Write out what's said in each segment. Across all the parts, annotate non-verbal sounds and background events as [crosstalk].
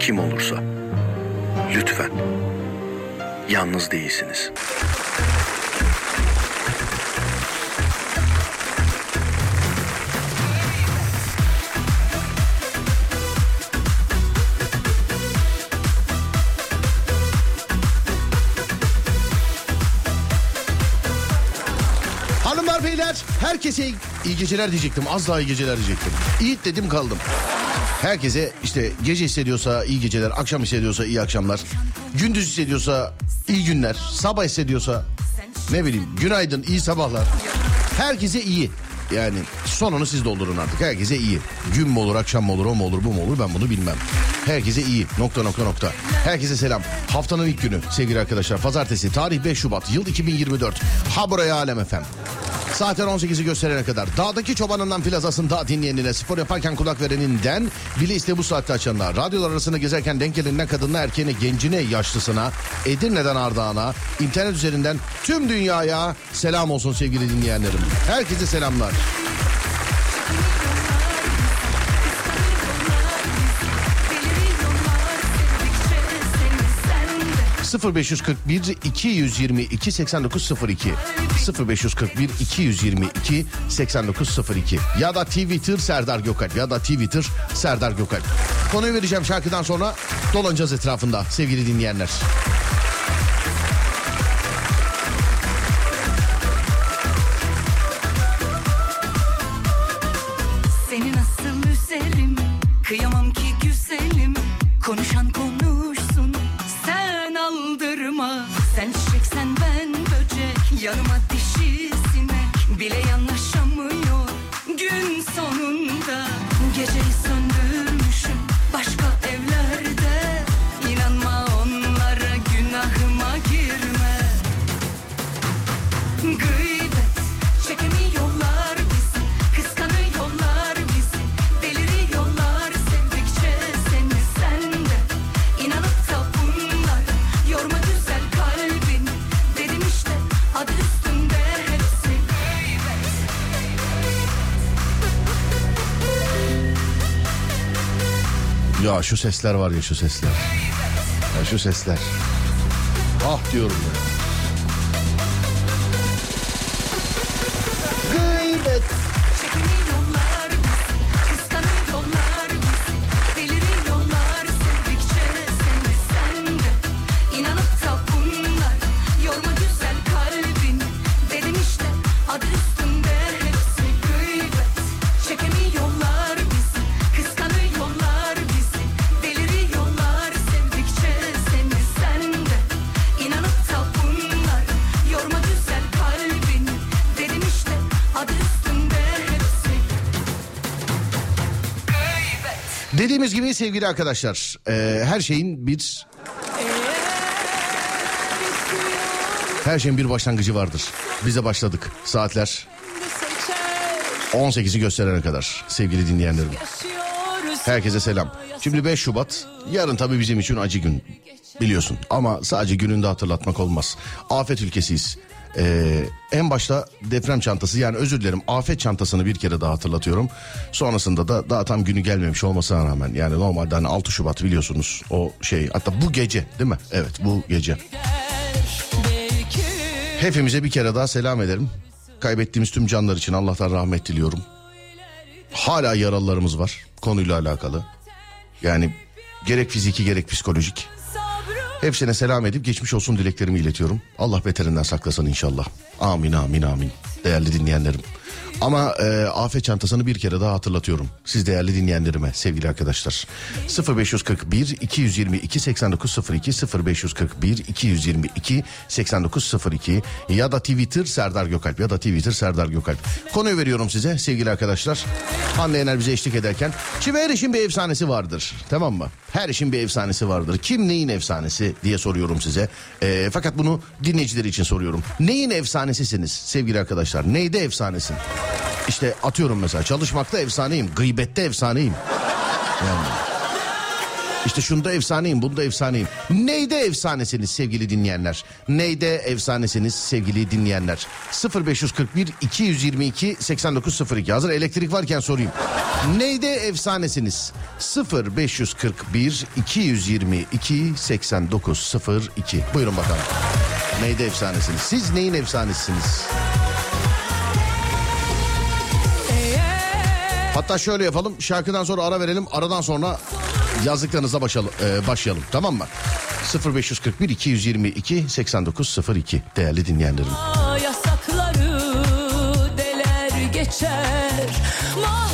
kim olursa lütfen yalnız değilsiniz. Hanımlar beyler herkese iyi geceler diyecektim. Az daha iyi geceler diyecektim. İyi dedim kaldım. Herkese işte gece hissediyorsa iyi geceler, akşam hissediyorsa iyi akşamlar. Gündüz hissediyorsa iyi günler, sabah hissediyorsa ne bileyim günaydın, iyi sabahlar. Herkese iyi. Yani sonunu siz doldurun artık. Herkese iyi. Gün mü olur, akşam mı olur, o mu olur, bu mu olur ben bunu bilmem. Herkese iyi. Nokta nokta nokta. Herkese selam. Haftanın ilk günü sevgili arkadaşlar. Pazartesi tarih 5 Şubat yıl 2024. Ha buraya Alem efendim. Zaten 18'i gösterene kadar dağdaki çobanından plazasında dinleyenine spor yaparken kulak vereninden bile iste bu saatte açanlar radyolar arasında gezerken denk geleninden kadınına erkeğine gencine yaşlısına Edirne'den Ardahan'a internet üzerinden tüm dünyaya selam olsun sevgili dinleyenlerim. Herkese selamlar. 0541 222 8902 0541 222 8902 ya da Twitter Serdar Gökalp ya da Twitter Serdar Gökalp. Konuyu vereceğim şarkıdan sonra dolanacağız etrafında sevgili dinleyenler. Şu sesler var ya şu sesler. Ya şu sesler. Ah diyorum ya. Sevgili arkadaşlar e, her şeyin bir her şeyin bir başlangıcı vardır. Bize başladık. Saatler 18'i gösterene kadar sevgili dinleyenlerim. Herkese selam. Şimdi 5 Şubat yarın tabii bizim için acı gün biliyorsun ama sadece gününde hatırlatmak olmaz. Afet ülkesiyiz. Ee, en başta deprem çantası yani özür dilerim afet çantasını bir kere daha hatırlatıyorum. Sonrasında da daha tam günü gelmemiş olmasına rağmen yani normalde hani 6 Şubat biliyorsunuz o şey hatta bu gece değil mi? Evet bu gece. Hepimize bir kere daha selam ederim. Kaybettiğimiz tüm canlar için Allah'tan rahmet diliyorum. Hala yaralılarımız var konuyla alakalı. Yani gerek fiziki gerek psikolojik. Hepsine selam edip geçmiş olsun dileklerimi iletiyorum. Allah beterinden saklasın inşallah. Amin amin amin. Değerli dinleyenlerim. Ama e, afet çantasını bir kere daha hatırlatıyorum. Siz değerli dinleyenlerime sevgili arkadaşlar. 0541 222 8902 0541 222 8902 ya da Twitter Serdar Gökalp ya da Twitter Serdar Gökalp. Konuyu veriyorum size sevgili arkadaşlar. Hande Yener bize eşlik ederken. Şimdi her işin bir efsanesi vardır. Tamam mı? Her işin bir efsanesi vardır. Kim neyin efsanesi diye soruyorum size. E, fakat bunu dinleyiciler için soruyorum. Neyin efsanesisiniz sevgili arkadaşlar? Neyde efsanesin? İşte atıyorum mesela çalışmakta efsaneyim, gıybette efsaneyim. Yani. İşte şunda efsaneyim, bunda efsaneyim. Neyde efsanesiniz sevgili dinleyenler? Neyde efsanesiniz sevgili dinleyenler? 0541 222 8902. Hazır elektrik varken sorayım. Neyde efsanesiniz? 0541 222 8902. Buyurun bakalım. Neyde efsanesiniz? Siz neyin efsanesisiniz? Hatta şöyle yapalım. Şarkıdan sonra ara verelim. Aradan sonra yazdıklarınıza başlayalım. e, başlayalım tamam mı? 0541 222 8902 değerli dinleyenlerim. Yasakları deler geçer Mahkum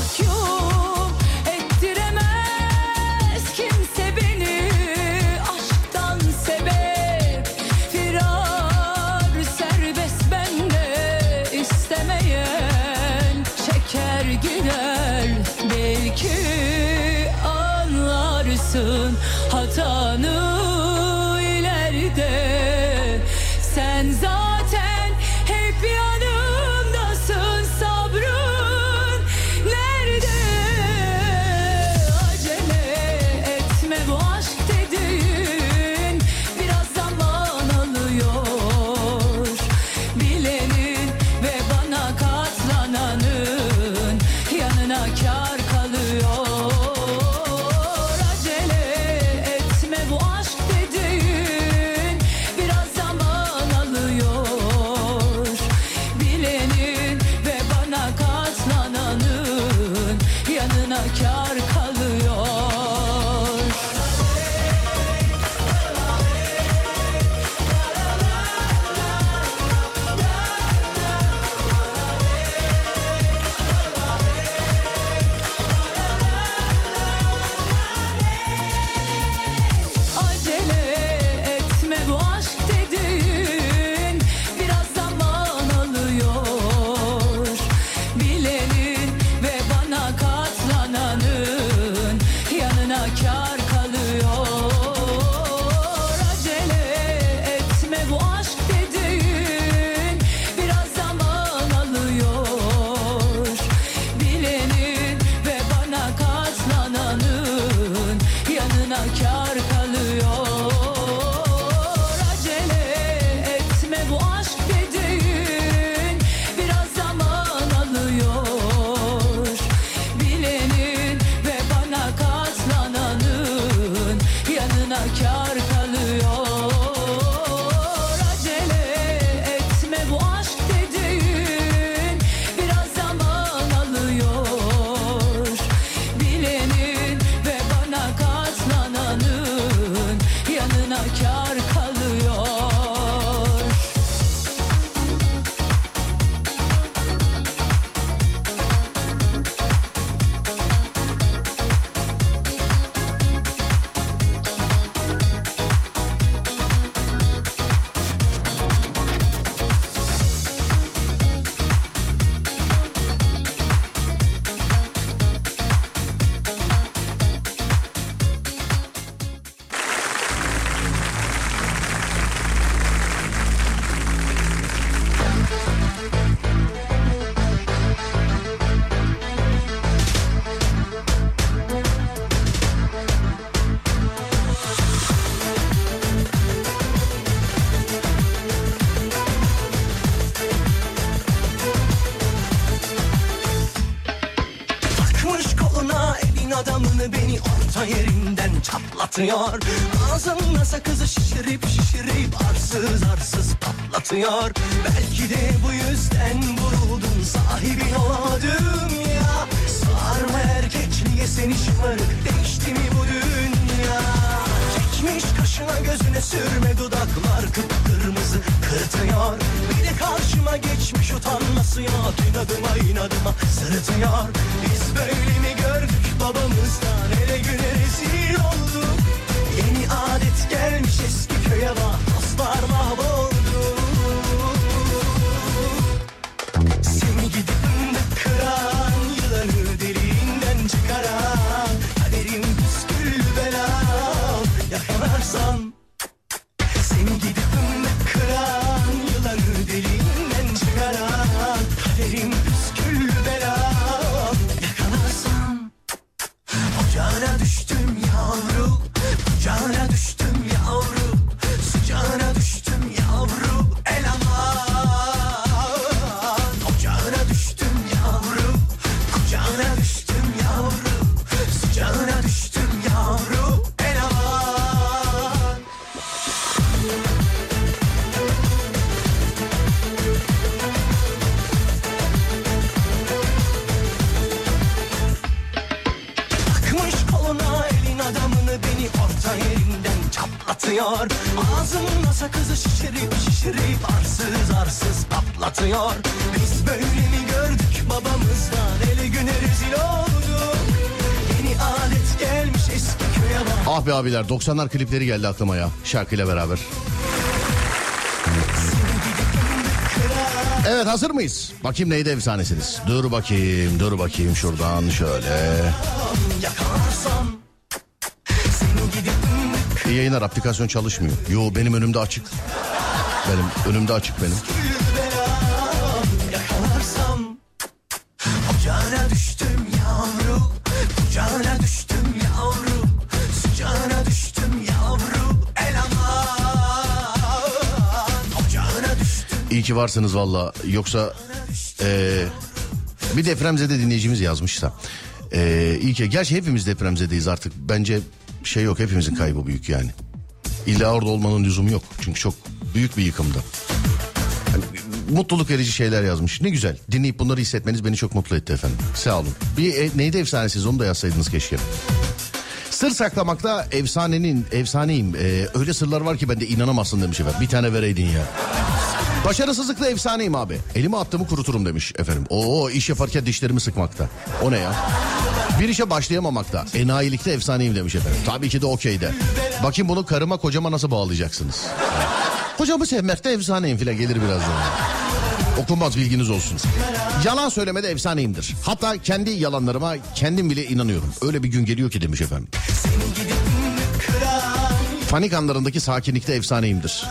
anlarsın hatanı ileride. Sen zaten çatlatıyor Ağzımla sakızı şişirip şişirip arsız arsız patlatıyor. Belki de bu yüzden vuruldun sahibin olamadım ya. Sarma erkekliğe seni şımarık değişti mi bu dünya? Çekmiş kaşına gözüne sürme dudaklar kıpkırmızı kırtıyor. Bir de karşıma geçmiş utanması yok İnadıma inadıma sırıtıyor. Biz böyle mi gördük babamızdan? Ele güne rezil olduk bak Dostlar mahvoldu abiler 90'lar klipleri geldi aklıma ya şarkıyla beraber. Evet hazır mıyız? Bakayım neydi efsanesiniz? Dur bakayım dur bakayım şuradan şöyle. İyi yayınlar aplikasyon çalışmıyor. Yo benim önümde açık. Benim önümde açık benim. İyi ki varsınız valla. Yoksa eee, bir depremzede dinleyicimiz yazmış da. Eee iyi ki. Gerçi hepimiz depremzedeyiz artık. Bence şey yok hepimizin kaybı büyük yani. İlla orada olmanın lüzumu yok. Çünkü çok büyük bir yıkımda. Yani mutluluk verici şeyler yazmış. Ne güzel. Dinleyip bunları hissetmeniz beni çok mutlu etti efendim. Sağ olun. Bir e, neydi efsanesiz onu da yazsaydınız keşke. Sır saklamakta efsanenin efsaneyim. Ee, öyle sırlar var ki ben de inanamazsın demiş efendim. Bir tane vereydin ya. Başarısızlıkla efsaneyim abi. Elime attığımı kuruturum demiş efendim. Oo iş yaparken dişlerimi sıkmakta. O ne ya? Bir işe başlayamamakta. Enayilikte efsaneyim demiş efendim. Tabii ki de okey de. Bakayım bunu karıma kocama nasıl bağlayacaksınız? Kocamı sevmekte efsaneyim filan gelir birazdan. Okunmaz bilginiz olsun. Yalan söylemede efsaneyimdir. Hatta kendi yalanlarıma kendim bile inanıyorum. Öyle bir gün geliyor ki demiş efendim. Panik anlarındaki sakinlikte efsaneyimdir.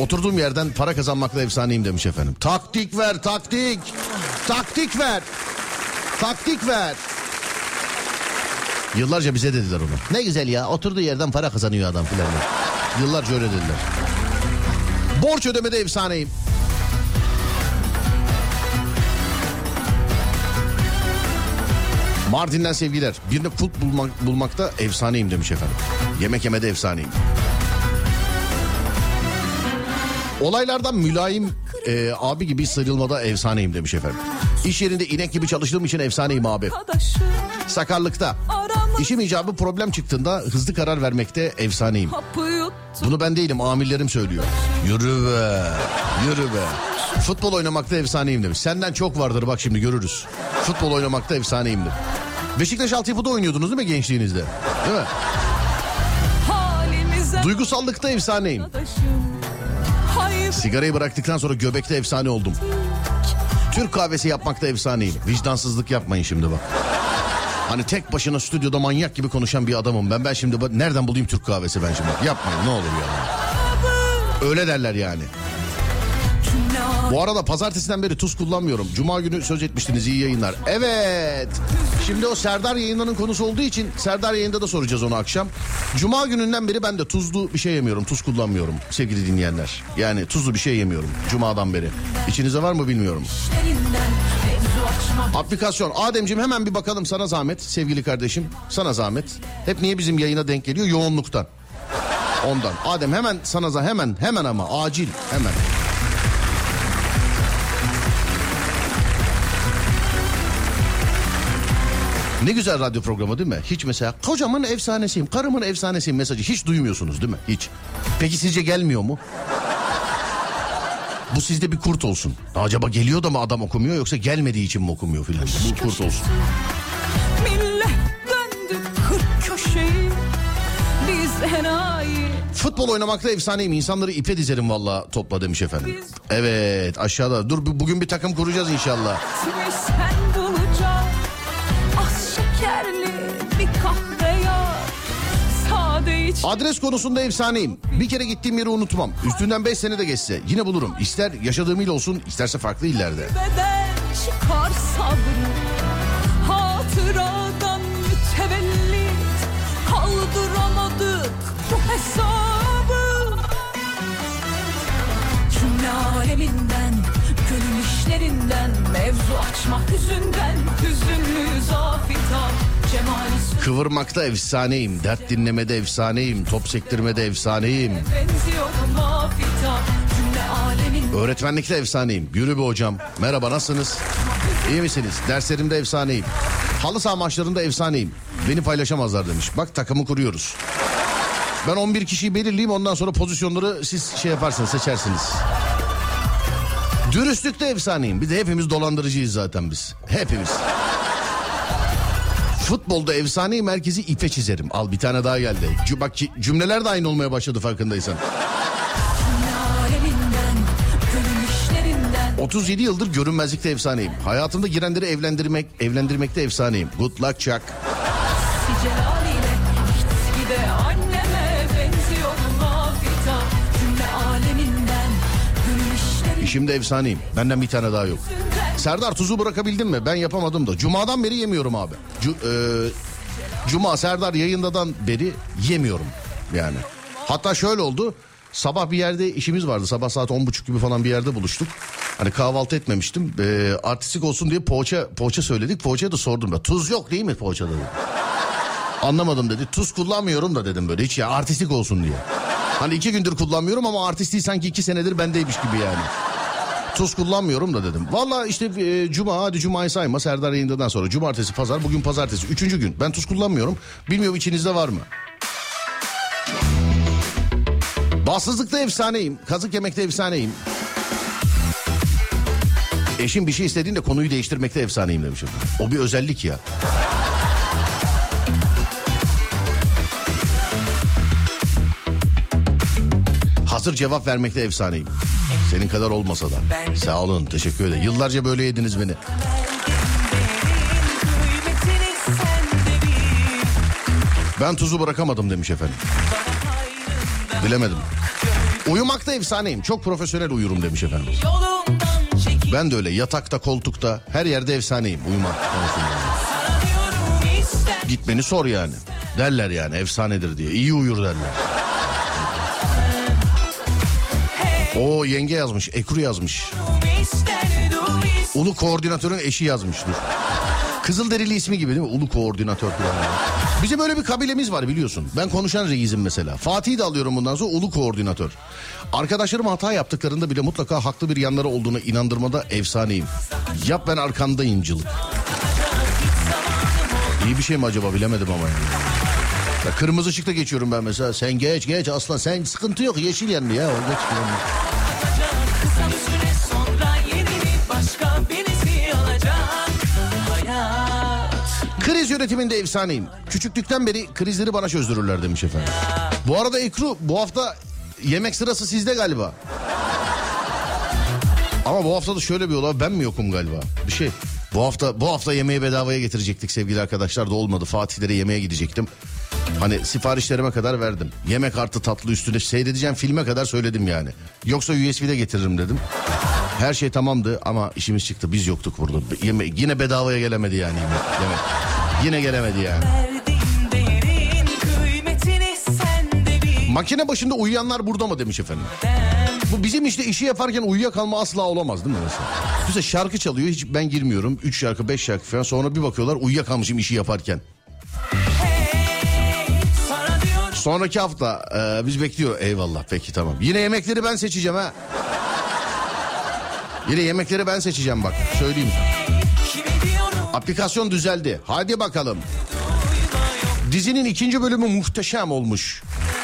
Oturduğum yerden para kazanmakla efsaneyim demiş efendim. Taktik ver taktik. Taktik ver. Taktik ver. Yıllarca bize dediler onu. Ne güzel ya oturduğu yerden para kazanıyor adam filan. Yıllarca öyle dediler. Borç ödemede efsaneyim. Mardin'den sevgiler. Birine kulp bulmak, bulmakta efsaneyim demiş efendim. Yemek yemede efsaneyim. Olaylardan mülayim e, abi gibi sıyrılmada efsaneyim demiş efendim. İş yerinde inek gibi çalıştığım için efsaneyim abi. Sakarlıkta. İşim icabı problem çıktığında hızlı karar vermekte efsaneyim. Bunu ben değilim amirlerim söylüyor. Yürü be yürü be. Futbol oynamakta efsaneyim demiş. Senden çok vardır bak şimdi görürüz. Futbol oynamakta efsaneyimdir. Beşiktaş altyapıda oynuyordunuz değil mi gençliğinizde? Değil mi? Halimize Duygusallıkta efsaneyim. arkadaşım. Sigarayı bıraktıktan sonra göbekte efsane oldum. Türk kahvesi yapmakta efsaneyim. Vicdansızlık yapmayın şimdi bak. Hani tek başına stüdyoda manyak gibi konuşan bir adamım ben. Ben şimdi nereden bulayım Türk kahvesi ben şimdi? Yapmayın ne olur ya. Öyle derler yani. Bu arada pazartesiden beri tuz kullanmıyorum. Cuma günü söz etmiştiniz iyi yayınlar. Evet. Şimdi o Serdar yayınlarının konusu olduğu için Serdar yayında da soracağız onu akşam. Cuma gününden beri ben de tuzlu bir şey yemiyorum. Tuz kullanmıyorum sevgili dinleyenler. Yani tuzlu bir şey yemiyorum. Cuma'dan beri. İçinizde var mı bilmiyorum. Aplikasyon. Ademciğim hemen bir bakalım sana zahmet sevgili kardeşim. Sana zahmet. Hep niye bizim yayına denk geliyor? Yoğunluktan. Ondan. Adem hemen sana za- hemen hemen ama acil hemen. Ne güzel radyo programı değil mi? Hiç mesela kocamın efsanesiyim, karımın efsanesiyim mesajı hiç duymuyorsunuz değil mi? Hiç. Peki sizce gelmiyor mu? Bu sizde bir kurt olsun. Acaba geliyor da mı adam okumuyor yoksa gelmediği için mi okumuyor filan? Bu kurt olsun. Futbol oynamakta efsaneyim. İnsanları ipe dizerim valla topla demiş efendim. Evet aşağıda. Dur bu- bugün bir takım kuracağız inşallah. Adres konusunda efsaneyim. Bir kere gittiğim yeri unutmam. Üstünden 5 sene de geçse yine bulurum. İster yaşadığım il olsun isterse farklı illerde. çıkar sabrı Hatıradan mütevellit Kaldıramadık bu hesabı Cümle aleminden Gönül işlerinden Mevzu açmak yüzünden Hüzünlü zafita Kıvırmakta efsaneyim. Dert dinlemede efsaneyim. Top sektirmede efsaneyim. Öğretmenlikte efsaneyim. Yürü be hocam. Merhaba nasılsınız? İyi misiniz? Derslerimde efsaneyim. Halı saha maçlarında efsaneyim. Beni paylaşamazlar demiş. Bak takımı kuruyoruz. Ben 11 kişiyi belirleyeyim ondan sonra pozisyonları siz şey yaparsınız seçersiniz. Dürüstlükte efsaneyim. Bir de hepimiz dolandırıcıyız zaten biz. Hepimiz. Futbolda efsaneyim merkezi ipe çizerim. Al bir tane daha geldi. Cü- Bak cümleler de aynı olmaya başladı farkındaysan. aleminden Gönül işlerinden 37 yıldır görünmezlikte efsaneyim. Hayatımda girenleri evlendirmek, evlendirmekte efsaneyim. Good luck Chuck. İşimde efsaneyim. Benden bir tane daha yok. Serdar tuzu bırakabildin mi? Ben yapamadım da. Cuma'dan beri yemiyorum abi. Cu- e, Cuma Serdar yayındadan beri yemiyorum yani. Hatta şöyle oldu. Sabah bir yerde işimiz vardı. Sabah saat on buçuk gibi falan bir yerde buluştuk. Hani kahvaltı etmemiştim. E, artistik olsun diye poğaça, poğaça söyledik. Poğaçaya da sordum da. Tuz yok değil mi poğaçada? dedi. Anlamadım dedi. Tuz kullanmıyorum da dedim böyle. Hiç ya artistik olsun diye. Hani iki gündür kullanmıyorum ama artistliği sanki iki senedir bendeymiş gibi yani. Tuz kullanmıyorum da dedim. Valla işte e, cuma hadi cumayı sayma Serdar yayındadan sonra. Cumartesi pazar bugün pazartesi. Üçüncü gün. Ben tuz kullanmıyorum. Bilmiyorum içinizde var mı? Bassızlıkta efsaneyim. Kazık yemekte efsaneyim. Eşim bir şey istediğinde konuyu değiştirmekte efsaneyim demişim. O bir özellik ya. Hazır cevap vermekte efsaneyim. Senin kadar olmasa da. Sağ olun teşekkür ederim. Yıllarca böyle yediniz beni. Ben tuzu bırakamadım demiş efendim. Bilemedim. Uyumakta efsaneyim. Çok profesyonel uyurum demiş efendim. Ben de öyle yatakta, koltukta, her yerde efsaneyim uyumak konusunda. Gitmeni sor yani. Derler yani efsanedir diye. İyi uyur derler. O yenge yazmış, Ekru yazmış. Ulu koordinatörün eşi yazmış dur. Kızılderili ismi gibi değil mi? Ulu koordinatör falan. Bizim böyle bir kabilemiz var biliyorsun. Ben konuşan reisim mesela. Fatih'i de alıyorum bundan sonra ulu koordinatör. Arkadaşlarım hata yaptıklarında bile mutlaka haklı bir yanları olduğuna inandırmada efsaneyim. Yap ben arkandayımcılık. İyi bir şey mi acaba bilemedim ama yani. Ya kırmızı ışıkta geçiyorum ben mesela. Sen geç geç aslan sen sıkıntı yok yeşil yandı ya. O geç filan. Kısa bir süre sonra yerini başka birisi alacak Hayat Kriz yönetiminde efsaneyim. Küçüklükten beri krizleri bana çözdürürler demiş efendim. Bu arada Ekru bu hafta yemek sırası sizde galiba. Ama bu hafta da şöyle bir olay ben mi yokum galiba? Bir şey. Bu hafta bu hafta yemeği bedavaya getirecektik sevgili arkadaşlar da olmadı. Fatihlere yemeğe gidecektim. Hani siparişlerime kadar verdim. Yemek artı tatlı üstüne seyredeceğim filme kadar söyledim yani. Yoksa USB'de getiririm dedim. Her şey tamamdı ama işimiz çıktı. Biz yoktuk burada. Yeme yine bedavaya gelemedi yani yemek. Yine gelemedi yani. Makine başında uyuyanlar burada mı demiş efendim. Bu bizim işte işi yaparken uyuyakalma asla olamaz değil mi mesela? Mesela şarkı çalıyor hiç ben girmiyorum. Üç şarkı beş şarkı falan sonra bir bakıyorlar uyuyakalmışım işi yaparken. Sonraki hafta e, biz bekliyor. Eyvallah peki tamam. Yine yemekleri ben seçeceğim ha. Yine yemekleri ben seçeceğim bak söyleyeyim. Aplikasyon düzeldi. Hadi bakalım. Dizinin ikinci bölümü muhteşem olmuş.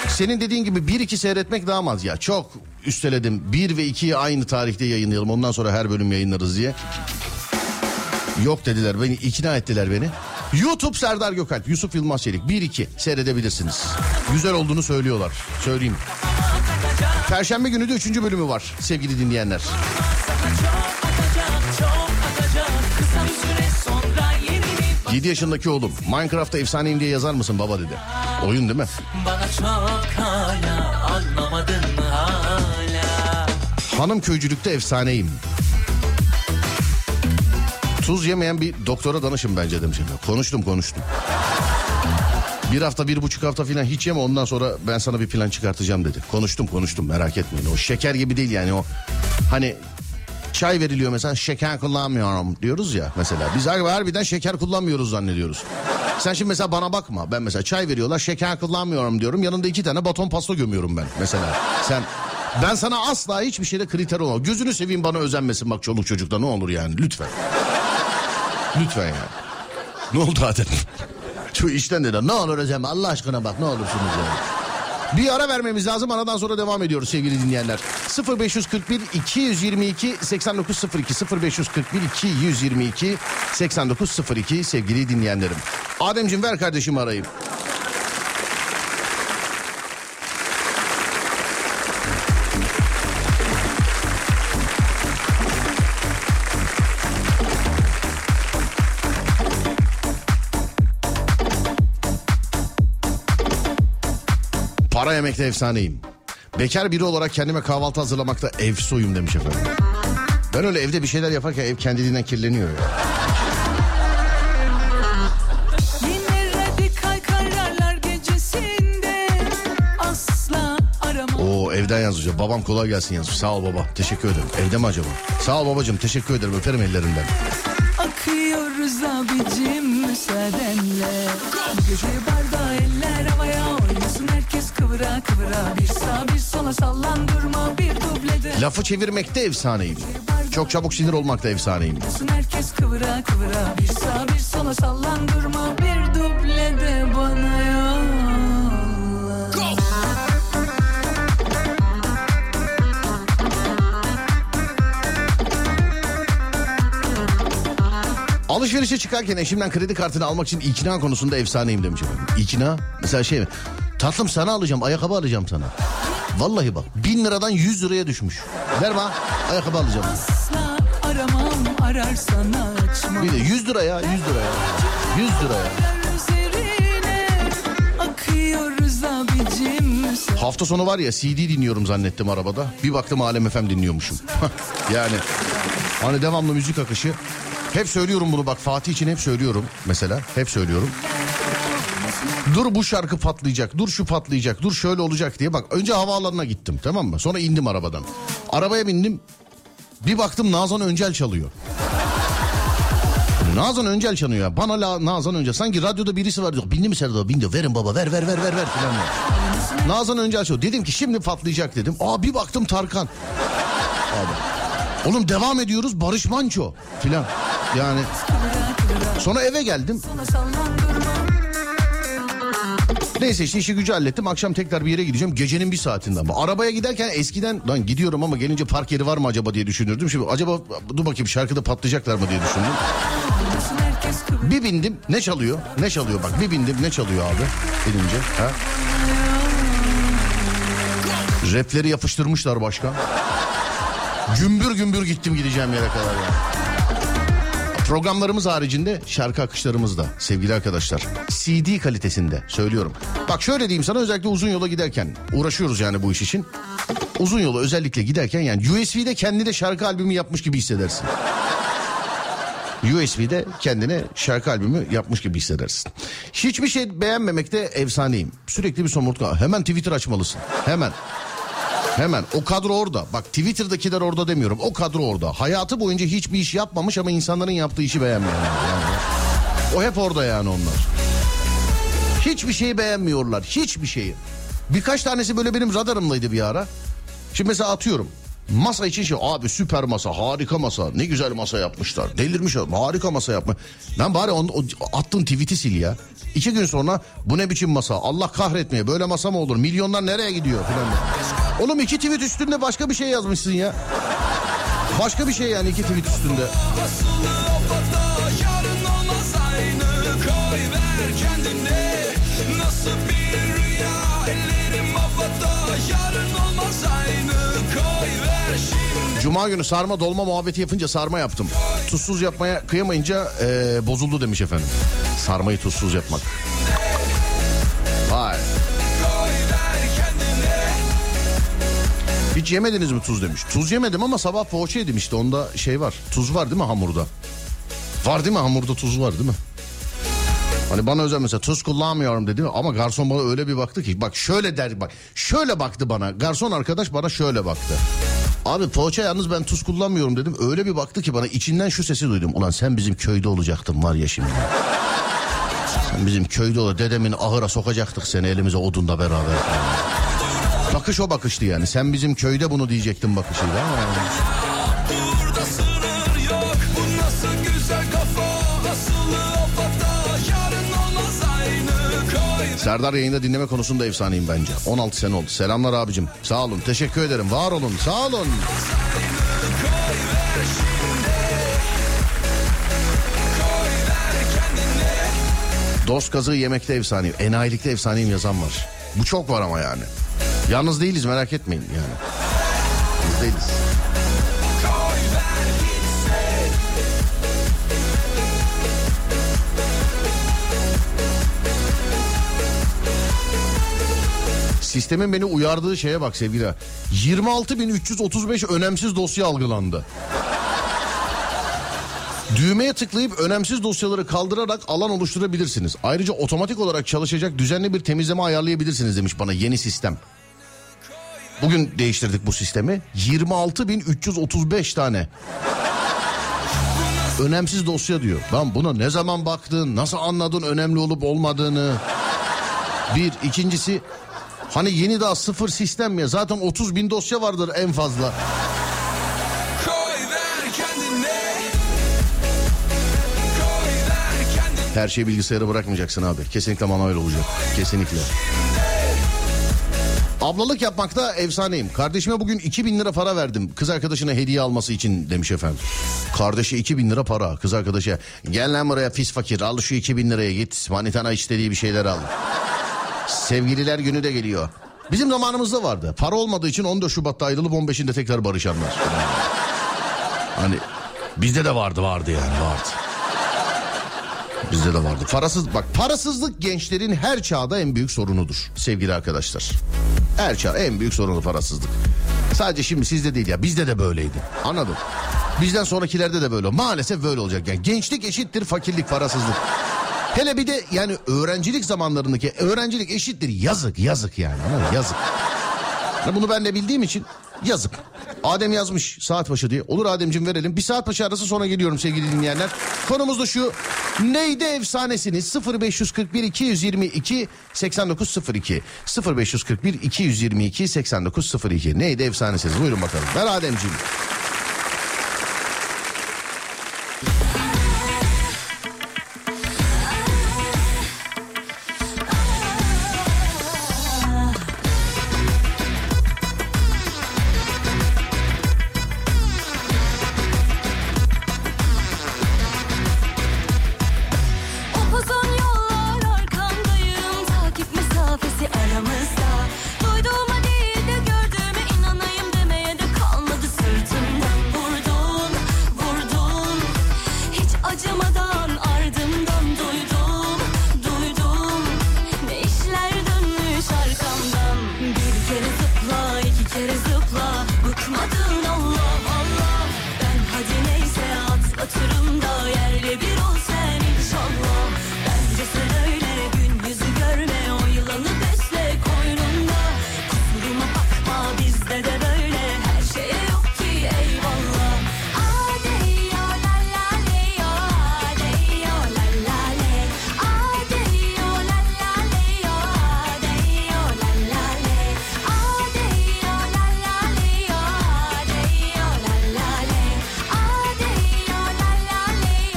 Senin dediğin gibi bir iki seyretmek daha az ya. Çok üsteledim. 1 ve 2'yi aynı tarihte yayınlayalım. Ondan sonra her bölüm yayınlarız diye. Yok dediler beni ikna ettiler beni. YouTube Serdar Gökalp, Yusuf Yılmaz Çelik 1-2 seyredebilirsiniz. Güzel olduğunu söylüyorlar. Söyleyeyim. Perşembe günü de 3. bölümü var sevgili dinleyenler. 7 yaşındaki oğlum Minecraft'ta efsaneyim diye yazar mısın baba dedi. Oyun değil mi? Bana çok hala anlamadın hala Hanım köycülükte efsaneyim. Tuz yemeyen bir doktora danışın bence demiş. efendim. Konuştum konuştum. Bir hafta bir buçuk hafta falan hiç yeme ondan sonra ben sana bir plan çıkartacağım dedi. Konuştum konuştum merak etmeyin. O şeker gibi değil yani o hani çay veriliyor mesela şeker kullanmıyorum diyoruz ya mesela. Biz har- harbiden şeker kullanmıyoruz zannediyoruz. Sen şimdi mesela bana bakma ben mesela çay veriyorlar şeker kullanmıyorum diyorum. Yanında iki tane baton pasta gömüyorum ben mesela. Sen ben sana asla hiçbir şeyde kriter olmam. Gözünü seveyim bana özenmesin bak çoluk çocukta ne olur yani lütfen. Lütfen yani. Ne oldu Adem? Şu işten dedi. Ne olur hocam Allah aşkına bak ne olursunuz yani. Bir ara vermemiz lazım. Aradan sonra devam ediyoruz sevgili dinleyenler. 0541 222 8902 0541 222 8902 sevgili dinleyenlerim. Ademciğim ver kardeşimi arayayım. Para yemekte efsaneyim. Bekar biri olarak kendime kahvaltı hazırlamakta ev soyum demiş efendim. Ben öyle evde bir şeyler yaparken ev kendiliğinden kirleniyor ya. Oo evden yazıyor. Babam kolay gelsin yazmış. Sağ ol baba. Teşekkür ederim. Evde mi acaba? Sağ ol babacığım. Teşekkür ederim. Öperim ellerinden. Akıyoruz abicim müsaadenle Gece barda eller havaya herkes kıvıra kıvıra Bir sağ bir sola sallandırma bir dublede Lafı çevirmekte efsaneyim. Çok çabuk sinir olmakta efsaneyim. Herkes kıvıra kıvıra Bir sağ bir sola sallandırma bir dublede bana yolla Alışverişe çıkarken eşimden kredi kartını almak için ikna konusunda efsaneyim demiş efendim. İkna? Mesela şey mi? Tatlım sana alacağım ayakkabı alacağım sana. Vallahi bak bin liradan 100 liraya düşmüş. Ver bana ayakkabı alacağım. Aramam Bir de 100 lira ya 100 lira ya. 100 lira ya. Hafta sonu var ya CD dinliyorum zannettim arabada. Bir baktım Alem FM dinliyormuşum. [laughs] yani hani devamlı müzik akışı. Hep söylüyorum bunu bak Fatih için hep söylüyorum mesela. Hep söylüyorum. Dur bu şarkı patlayacak, dur şu patlayacak, dur şöyle olacak diye bak. Önce havaalanına gittim tamam mı? Sonra indim arabadan. Arabaya bindim. Bir baktım Nazan Öncel çalıyor. Nazan Öncel çalıyor ya. Bana la, Nazan Öncel. Sanki radyoda birisi var diyor. Bindi mi Serdar? Bindi. Verin baba ver ver ver ver ver filan. Nazan Öncel çalıyor. Dedim ki şimdi patlayacak dedim. Aa bir baktım Tarkan. Abi. Oğlum devam ediyoruz Barış Manço filan. Yani sonra eve geldim. Neyse işte işi gücü hallettim. Akşam tekrar bir yere gideceğim. Gecenin bir saatinde ama. Arabaya giderken eskiden lan gidiyorum ama gelince park yeri var mı acaba diye düşünürdüm. Şimdi acaba dur bakayım şarkıda patlayacaklar mı diye düşündüm. Bir bindim ne çalıyor? Ne çalıyor bak bir bindim ne çalıyor abi binince ha? Repleri yapıştırmışlar başka. Gümbür gümbür gittim gideceğim yere kadar ya. Programlarımız haricinde şarkı akışlarımız da sevgili arkadaşlar. CD kalitesinde söylüyorum. Bak şöyle diyeyim sana özellikle uzun yola giderken uğraşıyoruz yani bu iş için. Uzun yola özellikle giderken yani USB'de kendine şarkı albümü yapmış gibi hissedersin. USB'de kendine şarkı albümü yapmış gibi hissedersin. Hiçbir şey beğenmemekte efsaneyim. Sürekli bir somurtkan. Hemen Twitter açmalısın. Hemen. Hemen o kadro orada. Bak Twitter'dakiler orada demiyorum. O kadro orada. Hayatı boyunca hiçbir iş yapmamış ama insanların yaptığı işi beğenmeyenler. Yani. O hep orada yani onlar. Hiçbir şeyi beğenmiyorlar. Hiçbir şeyi. Birkaç tanesi böyle benim radarımdaydı bir ara. Şimdi mesela atıyorum. Masa için şey abi süper masa harika masa ne güzel masa yapmışlar delirmiş harika masa yapma. Ben bari onu, o, attığın tweet'i sil ya. İki gün sonra bu ne biçim masa Allah kahretmeye böyle masa mı olur milyonlar nereye gidiyor filan. Oğlum iki tweet üstünde başka bir şey yazmışsın ya. Başka bir şey yani iki tweet üstünde. Cuma günü sarma dolma muhabbeti yapınca sarma yaptım. Tuzsuz yapmaya kıyamayınca eee, bozuldu demiş efendim. Sarmayı tuzsuz yapmak. Vay. Hiç yemediniz mi tuz demiş. Tuz yemedim ama sabah poğaça yedim işte onda şey var. Tuz var değil mi hamurda? Var değil mi hamurda tuz var değil mi? Hani bana özel mesela tuz kullanmıyorum dedi ama garson bana öyle bir baktı ki bak şöyle der bak şöyle baktı bana garson arkadaş bana şöyle baktı. Abi poğaça yalnız ben tuz kullanmıyorum dedim öyle bir baktı ki bana içinden şu sesi duydum. Ulan sen bizim köyde olacaktın var ya şimdi. Sen bizim köyde ol dedemin ahıra sokacaktık seni elimize odunla beraber. Bakış o bakıştı yani. Sen bizim köyde bunu diyecektin bakışıyla ama. Serdar yayında dinleme konusunda efsaneyim bence. 16 sene oldu. Selamlar abicim. Sağ olun. Teşekkür ederim. Var olun. Sağ olun. Dost kazığı yemekte efsaneyim. Enayilikte efsaneyim yazan var. Bu çok var ama yani. Yalnız değiliz merak etmeyin yani. Yalnız değiliz. Sistemin beni uyardığı şeye bak sevgili. 26.335 önemsiz dosya algılandı. Düğmeye tıklayıp önemsiz dosyaları kaldırarak alan oluşturabilirsiniz. Ayrıca otomatik olarak çalışacak düzenli bir temizleme ayarlayabilirsiniz demiş bana yeni sistem. Bugün değiştirdik bu sistemi. 26.335 tane. Önemsiz dosya diyor. Ben buna ne zaman baktın, nasıl anladın önemli olup olmadığını. Bir, ikincisi hani yeni daha sıfır sistem ya zaten 30 bin dosya vardır en fazla. Her şeyi bilgisayara bırakmayacaksın abi. Kesinlikle manuel olacak. Kesinlikle. Ablalık yapmakta efsaneyim. Kardeşime bugün 2000 lira para verdim. Kız arkadaşına hediye alması için demiş efendim. Kardeşi 2000 lira para. Kız arkadaşa gel lan buraya pis fakir al şu 2000 liraya git. Manitana istediği bir şeyler al. Sevgililer günü de geliyor. Bizim zamanımızda vardı. Para olmadığı için 14 Şubat'ta ayrılıp 15'inde tekrar barışanlar. Hani bizde de vardı vardı yani vardı. Bizde de vardı. Parasız bak parasızlık gençlerin her çağda en büyük sorunudur sevgili arkadaşlar. Her çağ en büyük sorunu parasızlık. Sadece şimdi sizde değil ya bizde de böyleydi. Anladın? Bizden sonrakilerde de böyle. Maalesef böyle olacak. Yani gençlik eşittir fakirlik parasızlık. Hele bir de yani öğrencilik zamanlarındaki öğrencilik eşittir yazık yazık yani yazık. Ya Bunu ben de bildiğim için yazık. Adem yazmış saat başı diye. Olur Ademciğim verelim. Bir saat başı arası sonra geliyorum sevgili dinleyenler. Konumuz da şu. Neydi efsanesiniz? 0541 222 8902 0541 222 8902 Neydi efsanesiniz? Buyurun bakalım. Ver Ademciğim.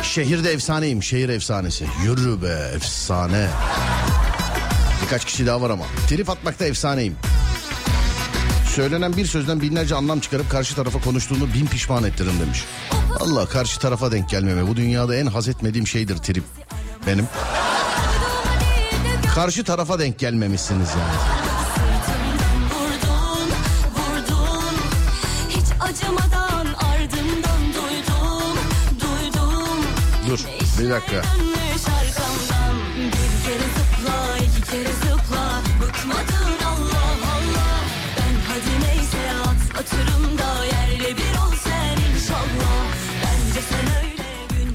Şehirde efsaneyim. Şehir efsanesi. Yürü be efsane. Birkaç kişi daha var ama. Trip atmakta efsaneyim. Söylenen bir sözden binlerce anlam çıkarıp karşı tarafa konuştuğunu bin pişman ettiririm demiş. Allah karşı tarafa denk gelmeme. Bu dünyada en haz etmediğim şeydir trip benim. Karşı tarafa denk gelmemişsiniz yani. Öyle gün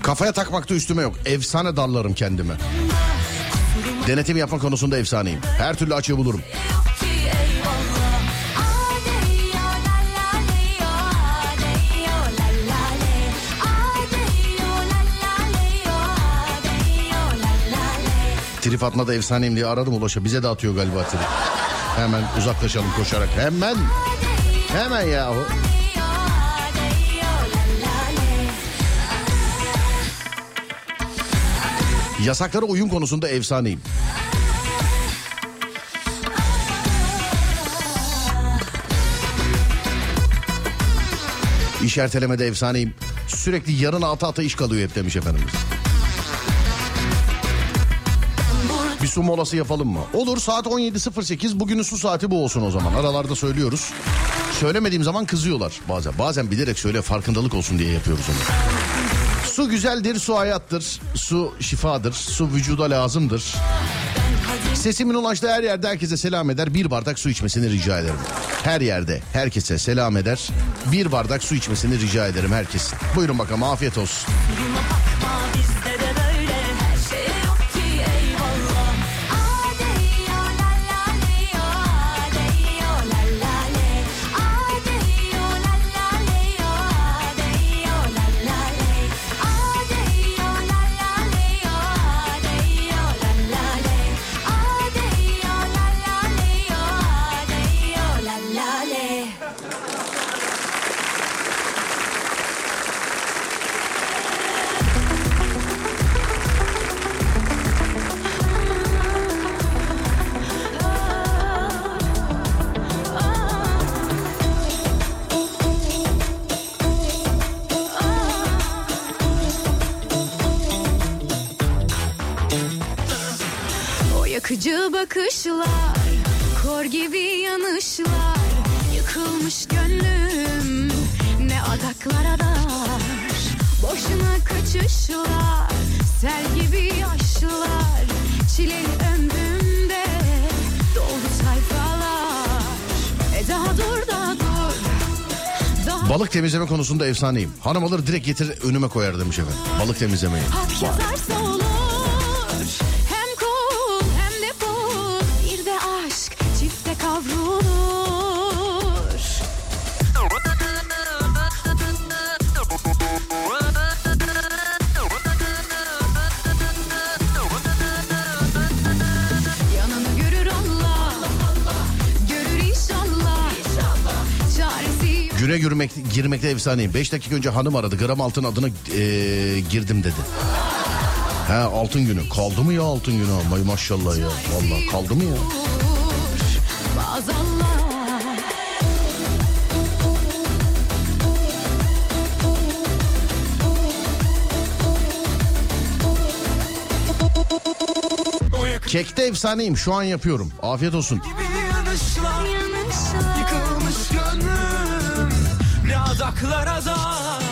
Kafaya takmakta üstüme yok. Efsane darlarım kendime. Denetim yapma konusunda efsaneyim. Her türlü açığı bulurum. Trip atmada efsaneyim diye aradım ulaşa. Bize de atıyor galiba trip. Hemen uzaklaşalım koşarak. Hemen. Hemen yahu. Yasaklara uyum konusunda efsaneyim. İş ertelemede efsaneyim. Sürekli yarın ata ata iş kalıyor hep demiş efendimiz. Bir su molası yapalım mı? Olur saat 17.08 bugünün su saati bu olsun o zaman. Aralarda söylüyoruz. Söylemediğim zaman kızıyorlar bazen. Bazen bilerek söyle farkındalık olsun diye yapıyoruz onu. Su güzeldir, su hayattır, su şifadır, su vücuda lazımdır. Sesimin ulaştığı her yerde herkese selam eder. Bir bardak su içmesini rica ederim. Her yerde herkese selam eder. Bir bardak su içmesini rica ederim herkesin. Buyurun bakalım afiyet olsun. Temizleme konusunda efsaneyim. Hanım alır direkt getir önüme koyar demiş efendim. Balık temizlemeyi. Hak girmekte efsaneyim. 5 dakika önce hanım aradı. Gram altın adına eee, girdim dedi. Ha altın günü. Kaldı mı ya altın günü? Ay maşallah ya. Vallahi kaldı mı ya? Kekte efsaneyim. Şu an yapıyorum. Afiyet olsun. Ne adaklara dar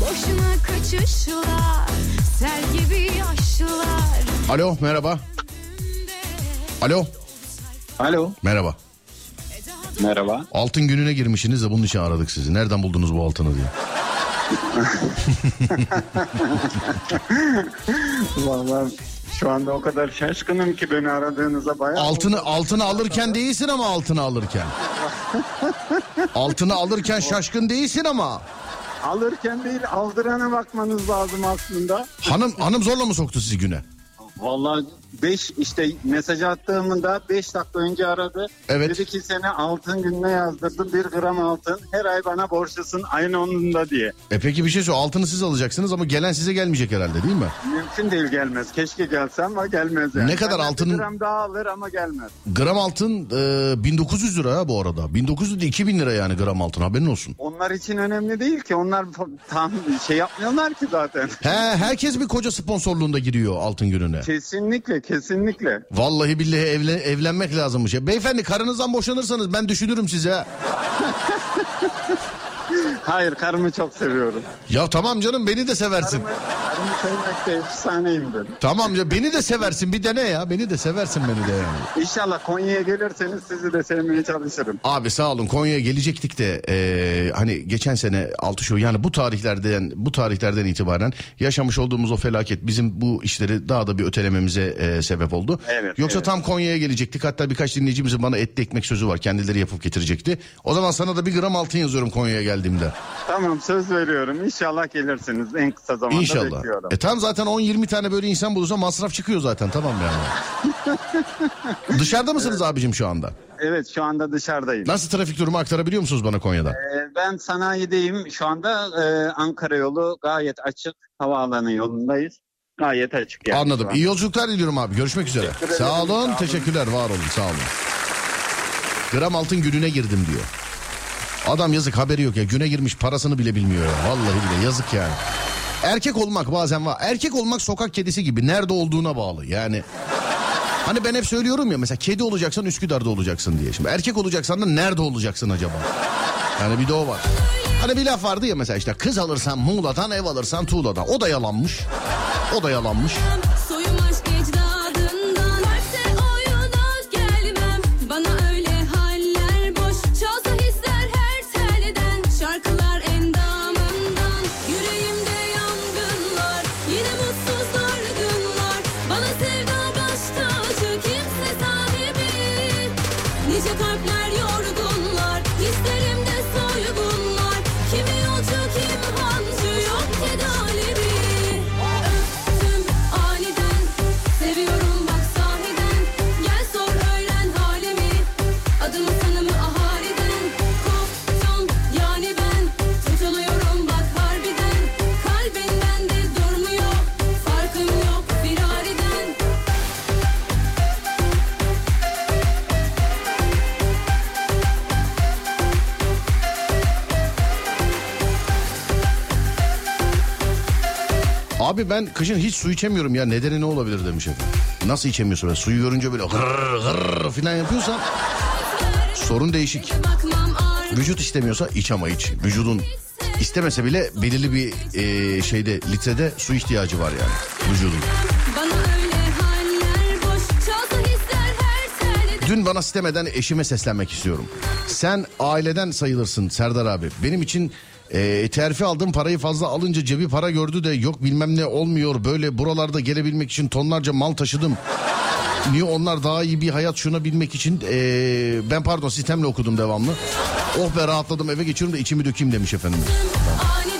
Boşuna kaçışlar Sel gibi yaşlar Alo merhaba. Alo Alo. merhaba. Merhaba. Altın gününe girmişsiniz de bunun için aradık sizi. Nereden buldunuz bu altını diye. [laughs] Vallahi şu anda o kadar şaşkınım ki beni aradığınıza bayağı... Altını altını alırken değilsin ama altını alırken. [laughs] altını alırken şaşkın değilsin ama. Alırken değil aldırana bakmanız lazım aslında. Hanım hanım zorla mı soktu sizi güne? Vallahi 5 işte mesaj attığımda 5 dakika önce aradı. Evet. Dedi ki seni altın gününe yazdırdım 1 gram altın. Her ay bana borçlusun aynı onun da diye. E peki bir şey söyle altını siz alacaksınız ama gelen size gelmeyecek herhalde değil mi? Mümkün değil gelmez. Keşke gelse ama gelmez yani. Ne kadar Benden bir altının- gram daha alır ama gelmez. Gram altın e, 1900 lira ha bu arada. 1900 de 2000 lira yani gram altın haberin olsun. Onlar için önemli değil ki. Onlar tam şey yapmıyorlar ki zaten. He herkes bir koca sponsorluğunda giriyor altın gününe. Kesinlikle kesinlikle. Vallahi billahi evlen, evlenmek lazımmış. Ya. Beyefendi karınızdan boşanırsanız ben düşünürüm size. [laughs] Hayır karımı çok seviyorum. Ya tamam canım beni de seversin. Karımı, karımı sevmekte efsaneyimdir. Tamam ya beni de seversin bir dene ya. Beni de seversin beni de yani. İnşallah Konya'ya gelirseniz sizi de sevmeye çalışırım. Abi sağ olun Konya'ya gelecektik de e, hani geçen sene 6 şu yani bu tarihlerden bu tarihlerden itibaren yaşamış olduğumuz o felaket bizim bu işleri daha da bir ötelememize e, sebep oldu. Evet, Yoksa evet. tam Konya'ya gelecektik hatta birkaç dinleyicimizin bana etli ekmek sözü var kendileri yapıp getirecekti. O zaman sana da bir gram altın yazıyorum Konya'ya geldiğimde. Tamam söz veriyorum. İnşallah gelirsiniz en kısa zamanda İnşallah. bekliyorum. E tam zaten 10-20 tane böyle insan bulursa masraf çıkıyor zaten tamam yani. [laughs] Dışarıda mısınız abicim şu anda? Evet şu anda dışarıdayım. Nasıl trafik durumu aktarabiliyor musunuz bana Konya'da? Ee, ben sanayideyim. Şu anda e, Ankara yolu gayet açık. Havaalanı yolundayız. Gayet açık yani. Anladım. İyi yolculuklar diliyorum abi. Görüşmek üzere. Teşekkür ederim. Sağ olun. Sağ olun. Teşekkürler. Var olun. Sağ olun. Gram altın gününe girdim diyor. Adam yazık haberi yok ya. Güne girmiş parasını bile bilmiyor ya. Vallahi bile yazık yani. Erkek olmak bazen var. Erkek olmak sokak kedisi gibi. Nerede olduğuna bağlı. Yani Hani ben hep söylüyorum ya mesela kedi olacaksan Üsküdar'da olacaksın diye. Şimdi erkek olacaksan da nerede olacaksın acaba? Yani bir de o var. Hani bir laf vardı ya mesela işte kız alırsan Muğla'dan ev alırsan Tuğla'dan. O da yalanmış. O da yalanmış. Abi ben kışın hiç su içemiyorum ya nedeni ne olabilir demiş efendim. Nasıl içemiyorsun? Böyle suyu görünce böyle gırr gırr falan yapıyorsan sorun değişik. Vücut istemiyorsa iç ama iç. Vücudun istemese bile belirli bir e, şeyde litrede su ihtiyacı var yani vücudun. Dün bana sitemeden eşime seslenmek istiyorum. Sen aileden sayılırsın Serdar abi. Benim için e, terfi aldım parayı fazla alınca cebi para gördü de yok bilmem ne olmuyor. Böyle buralarda gelebilmek için tonlarca mal taşıdım. Niye onlar daha iyi bir hayat şuna bilmek için e, ben pardon sistemle okudum devamlı. Oh be rahatladım eve geçiyorum da içimi dökeyim demiş efendim. Aniden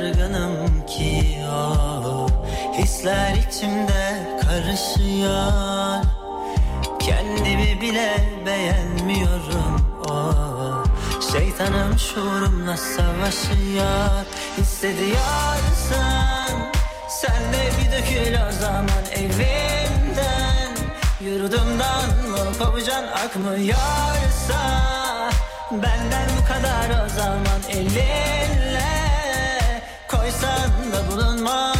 canım ki o Hisler içimde karışıyor. Kendimi bile beğenmiyorum o Şeytanım şuurumla savaşıyor. Hissediyorsan Sen de bir dökül o zaman evimden. Yurdumdan mı kopacaksın akmıyorsa Benden bu kadar o zaman elinle Koysan da bulunmam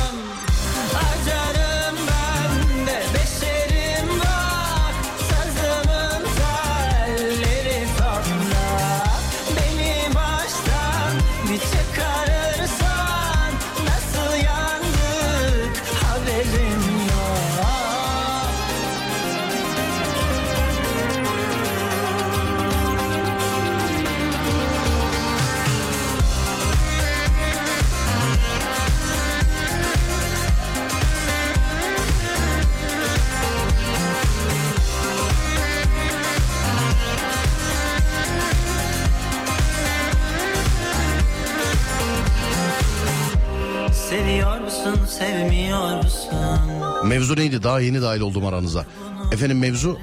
musun, sevmiyor musun? Mevzu neydi? Daha yeni dahil oldum aranıza. Efendim mevzu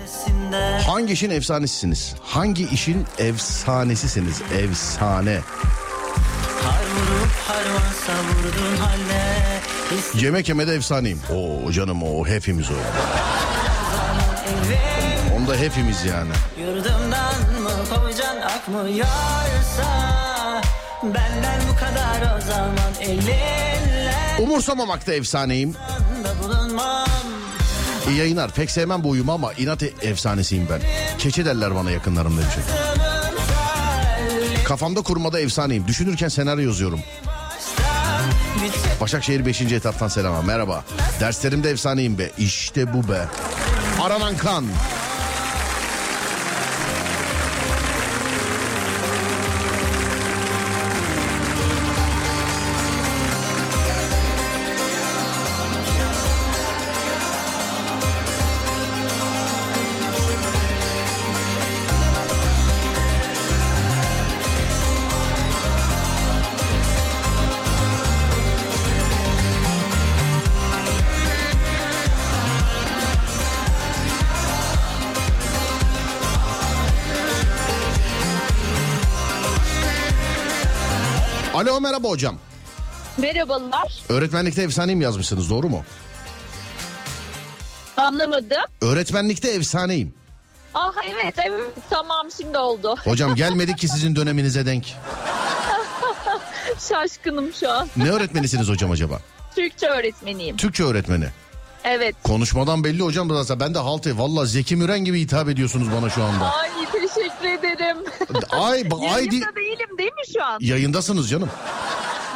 hangi işin efsanesisiniz? Hangi işin efsanesisiniz? Efsane. Yemek yemede efsaneyim. Oo canım o hepimiz o. Onda hepimiz yani. yurdumdan mı kovacan akmıyorsa Benden bu kadar o zaman elinle Umursamamakta efsaneyim. İyi yayınlar. Pek sevmem bu uyumu ama inat e- efsanesiyim ben. Keçe derler bana yakınlarım demiş. Kafamda kurmada efsaneyim. Düşünürken senaryo yazıyorum. Başakşehir 5. etaptan selam. Merhaba. Derslerimde efsaneyim be. İşte bu be. Aranan kan. Alo merhaba hocam. Merhabalar. Öğretmenlikte efsaneyim yazmışsınız doğru mu? Anlamadım. Öğretmenlikte efsaneyim. Ah evet evet tamam şimdi oldu. Hocam gelmedik ki sizin [laughs] döneminize denk. Şaşkınım şu an. Ne öğretmenisiniz hocam acaba? Türkçe öğretmeniyim. Türkçe öğretmeni. Evet. Konuşmadan belli hocam da ben de halt e- Valla Zeki Müren gibi hitap ediyorsunuz bana şu anda. Ay ederim. Ay, ay di- Yayında değilim değil mi şu an? Yayındasınız canım.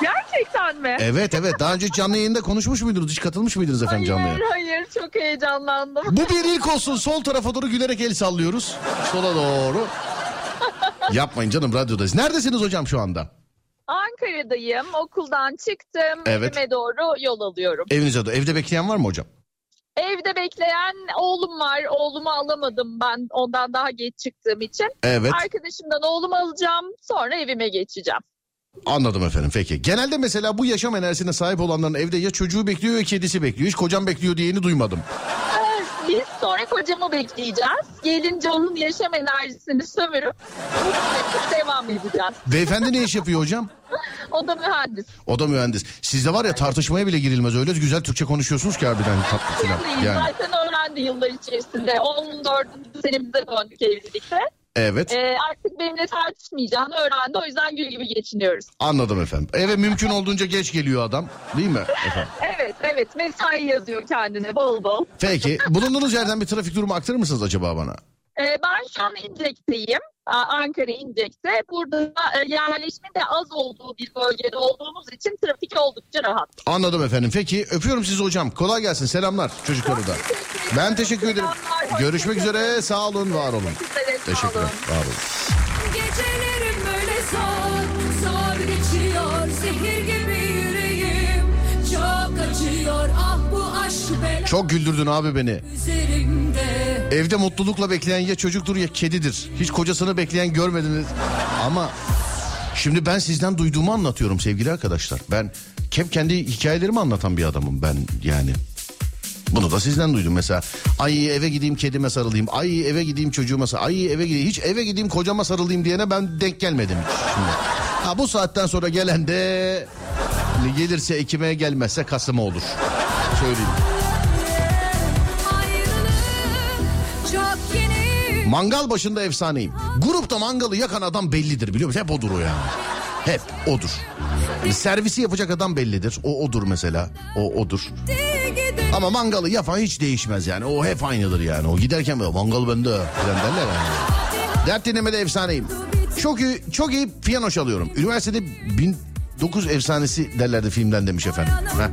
Gerçekten mi? Evet evet daha önce canlı yayında konuşmuş muydunuz? Hiç katılmış mıydınız efendim canlı Hayır yayına? hayır çok heyecanlandım. Bu bir ilk olsun. Sol tarafa doğru gülerek el sallıyoruz. Sola doğru. Yapmayın canım radyodayız. Neredesiniz hocam şu anda? Ankara'dayım. Okuldan çıktım. Evet. Evime doğru yol alıyorum. Evinize doğru. Evde bekleyen var mı hocam? Evde bekleyen oğlum var. Oğlumu alamadım ben ondan daha geç çıktığım için. Evet. Arkadaşımdan oğlumu alacağım. Sonra evime geçeceğim. Anladım efendim peki. Genelde mesela bu yaşam enerjisine sahip olanların evde ya çocuğu bekliyor ya kedisi bekliyor. Hiç kocam bekliyor diyeni duymadım. Biz sonra kocamı bekleyeceğiz. Gelince onun yaşam enerjisini sömürüp [laughs] devam edeceğiz. Beyefendi ne iş yapıyor hocam? O da mühendis. O da mühendis. Sizde var ya tartışmaya bile girilmez. Öyle güzel Türkçe konuşuyorsunuz ki harbiden tatlı falan. Değil, Yani. Zaten öğrendi yıllar içerisinde. 14. senemize döndük evlilikte. Evet. Ee, artık benimle tartışmayacağını öğrendi. O yüzden gül gibi geçiniyoruz. Anladım efendim. Eve mümkün olduğunca geç geliyor adam. Değil mi efendim? [laughs] Evet evet mesai yazıyor kendine bol bol. Peki bulunduğunuz yerden bir trafik durumu aktarır mısınız acaba bana? Ee, ben şu an İncek'teyim. Ankara İncek'te. Burada da, e, yerleşmenin de az olduğu bir bölgede olduğumuz için trafik oldukça rahat. Anladım efendim. Peki öpüyorum sizi hocam. Kolay gelsin. Selamlar çocukları da. Ben teşekkür ederim. Selamlar, Görüşmek üzere. Sağ olun, var olun. Teşekkürler. Var olun. Gecelerim böyle zor, zor geçiyor Zehir çok Ah bu aşk bela Çok güldürdün abi beni. Evde mutlulukla bekleyen ya çocuktur ya kedidir. Hiç kocasını bekleyen görmediniz. Ama şimdi ben sizden duyduğumu anlatıyorum sevgili arkadaşlar. Ben hep kendi hikayelerimi anlatan bir adamım ben yani. Bunu da sizden duydum mesela. Ay eve gideyim kedime sarılayım. Ay eve gideyim çocuğuma sarılayım. Ay eve gideyim. Hiç eve gideyim kocama sarılayım diyene ben denk gelmedim şimdi. Ha, bu saatten sonra gelen de gelirse Ekim'e gelmezse Kasım'a olur. Söyleyeyim. Mangal başında efsaneyim. Grupta mangalı yakan adam bellidir biliyor musun? Hep odur o yani. Hep odur. Servisi yapacak adam bellidir. O odur mesela. O odur. Ama mangalı yapan hiç değişmez yani. O hep aynıdır yani. O giderken böyle mangal bende falan derler yani. Dert dinlemede efsaneyim. Çok iyi, çok iyi piyano çalıyorum. Üniversitede 1900 efsanesi derlerdi filmden demiş efendim. Heh.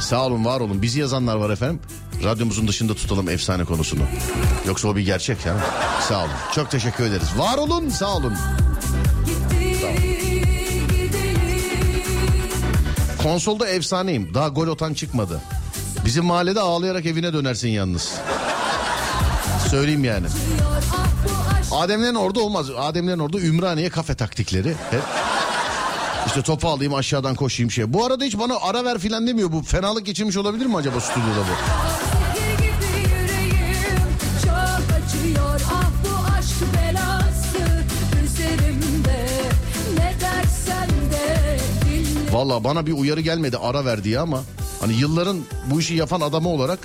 Sağ olun var olun. Bizi yazanlar var efendim. Radyomuzun dışında tutalım efsane konusunu. Yoksa o bir gerçek ya. Sağ olun. Çok teşekkür ederiz. Var olun sağ olun. Konsolda efsaneyim. Daha gol atan çıkmadı. Bizim mahallede ağlayarak evine dönersin yalnız. Söyleyeyim yani. Ademlerin orada olmaz. Ademlerin orada Ümraniye kafe taktikleri. Hep. İşte topu alayım aşağıdan koşayım şey. Bu arada hiç bana ara ver filan demiyor. Bu fenalık geçirmiş olabilir mi acaba stüdyoda bu? Valla bana bir uyarı gelmedi ara ver diye ama hani yılların bu işi yapan adamı olarak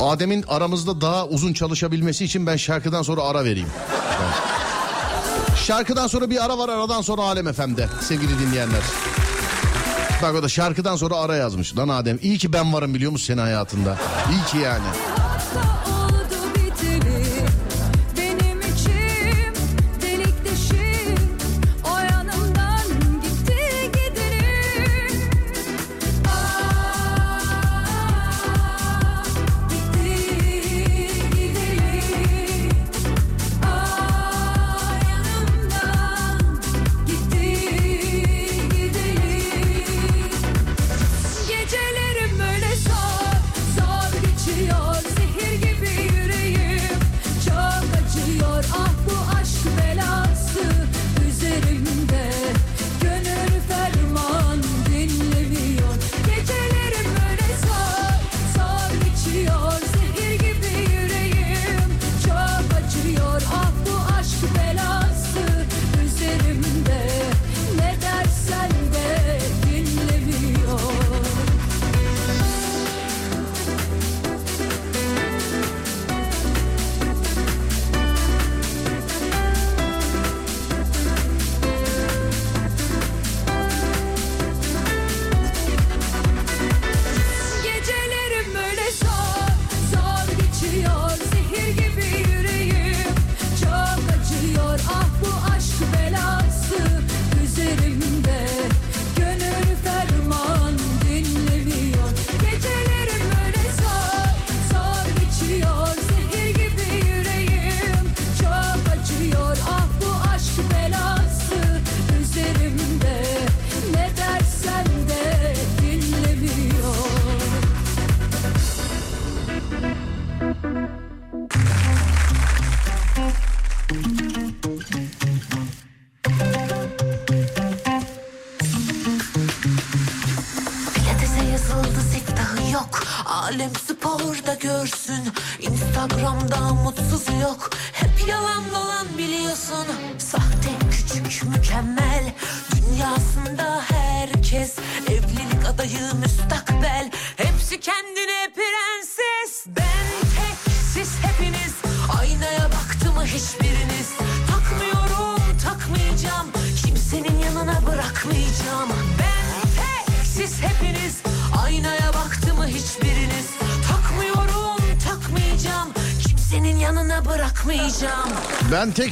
Adem'in aramızda daha uzun çalışabilmesi için ben şarkıdan sonra ara vereyim. Şarkıdan sonra bir ara var aradan sonra Alem FM'de sevgili dinleyenler. Bak o da şarkıdan sonra ara yazmış. Lan Adem iyi ki ben varım biliyor musun senin hayatında. İyi ki yani.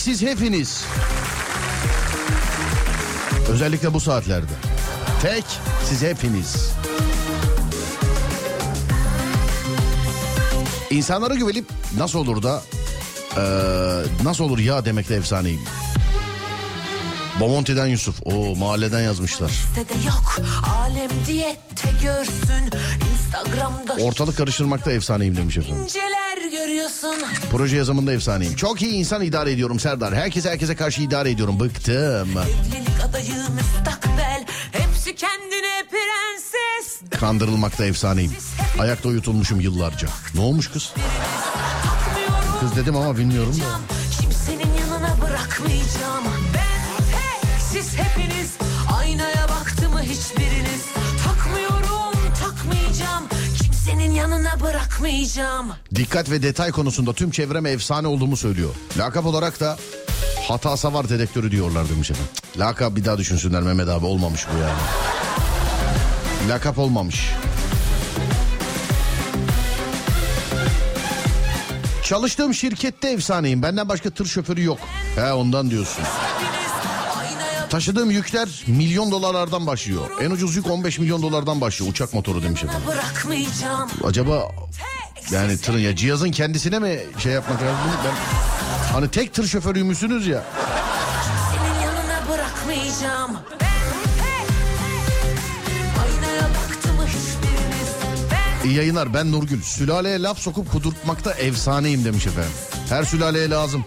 Ben tek siz hepiniz. Özellikle bu saatlerde. Tek siz hepiniz. İnsanlara güvenip nasıl olur da eee, nasıl olur ya demekle efsaneyim. Bomonti'den Yusuf. O mahalleden yazmışlar. Yok Alem diyette görsün Instagram'da Ortalık karıştırmakta efsaneyim demiş efendim. Görüyorsun Proje yazımında efsaneyim. Çok iyi insan idare ediyorum Serdar. Herkes herkese karşı idare ediyorum. Bıktım. Evlilik adayı müstakbel Hepsi kendine prenses Kandırılmakta efsaneyim. Ayakta uyutulmuşum yıllarca. Ne olmuş kız? Kız dedim ama bilmiyorum da. Yanına bırakmayacağım Dikkat ve detay konusunda tüm çevrem efsane olduğumu söylüyor. Lakap olarak da hata savar dedektörü diyorlar demiş efendim. Lakap bir daha düşünsünler Mehmet abi olmamış bu yani. Lakap olmamış. Çalıştığım şirkette efsaneyim. Benden başka tır şoförü yok. He ondan diyorsun. Taşıdığım yükler milyon dolarlardan başlıyor. En ucuz yük 15 milyon dolardan başlıyor. Uçak motoru demiş efendim. Acaba yani tırın ya cihazın kendisine mi şey yapmak lazım? Ben hani tek tır şoförüymüşsünüz ya. Senin yanına bırakmayacağım İyi yayınlar ben Nurgül. Sülaleye laf sokup kudurtmakta efsaneyim demiş efendim. Her sülaleye lazım.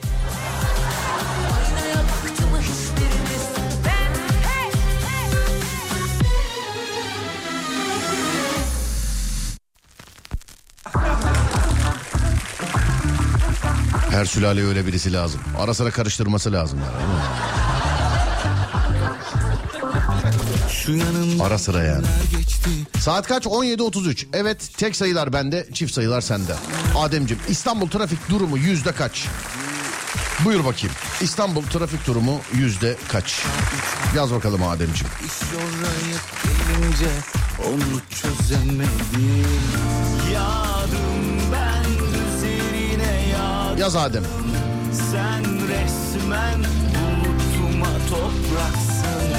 Her sülaleye öyle birisi lazım. Ara sıra karıştırması lazım. Yani, Ara sıra yani. Saat kaç? 17.33. Evet tek sayılar bende, çift sayılar sende. Ademcim İstanbul trafik durumu yüzde kaç? Buyur bakayım. İstanbul trafik durumu yüzde kaç? Yaz bakalım Ademcim. İş oraya gelince onu çözemedim Yarım Yaz Adem. Sen resmen bulutuma topraksın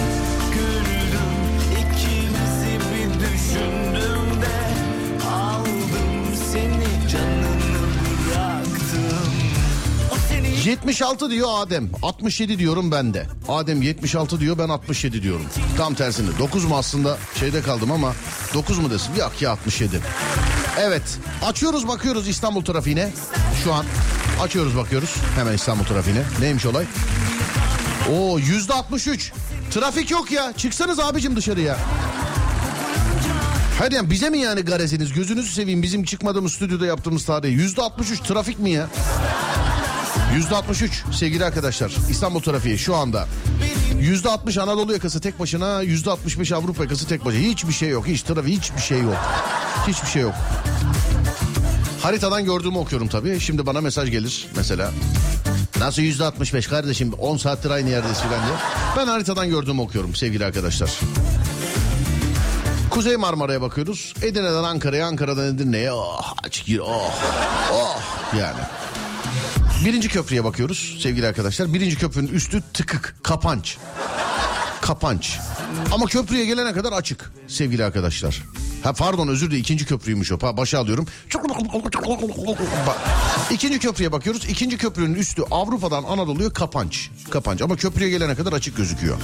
Güldüm ikimizi bir düşündüm de Aldım seni canını bıraktım seni 76 diyor Adem. 67 diyorum ben de. Adem 76 diyor ben 67 diyorum. Tam tersini. 9 mu aslında şeyde kaldım ama 9 mu desin? Yok ya 67. Evet açıyoruz bakıyoruz İstanbul trafiğine. Şu an açıyoruz bakıyoruz hemen İstanbul trafiğine. Neymiş olay? Oo yüzde 63. Trafik yok ya. Çıksanız abicim dışarıya. Hayır yani bize mi yani gareziniz? Gözünüzü seveyim bizim çıkmadığımız stüdyoda yaptığımız tarih. Yüzde 63 trafik mi ya? Yüzde 63 sevgili arkadaşlar İstanbul trafiği şu anda. Yüzde 60 Anadolu yakası tek başına yüzde 65 Avrupa yakası tek başına. Hiçbir şey yok hiç trafik hiçbir şey yok. Hiçbir şey yok. Haritadan gördüğümü okuyorum tabii. Şimdi bana mesaj gelir mesela. Nasıl yüzde 65 kardeşim 10 saattir aynı yerdeyiz filan diye. Ben haritadan gördüğümü okuyorum sevgili arkadaşlar. Kuzey Marmara'ya bakıyoruz. Edirne'den Ankara'ya, Ankara'dan Edirne'ye. Oh, açık gir, oh, oh yani. Birinci köprüye bakıyoruz sevgili arkadaşlar. Birinci köprünün üstü tıkık, kapanç. Kapanç. Ama köprüye gelene kadar açık sevgili arkadaşlar. Ha pardon özür dilerim ikinci köprüymüş o. Pa- Başa alıyorum. Bak, İkinci köprüye bakıyoruz. İkinci köprünün üstü Avrupa'dan Anadolu'ya kapanç. Kapanç ama köprüye gelene kadar açık gözüküyor.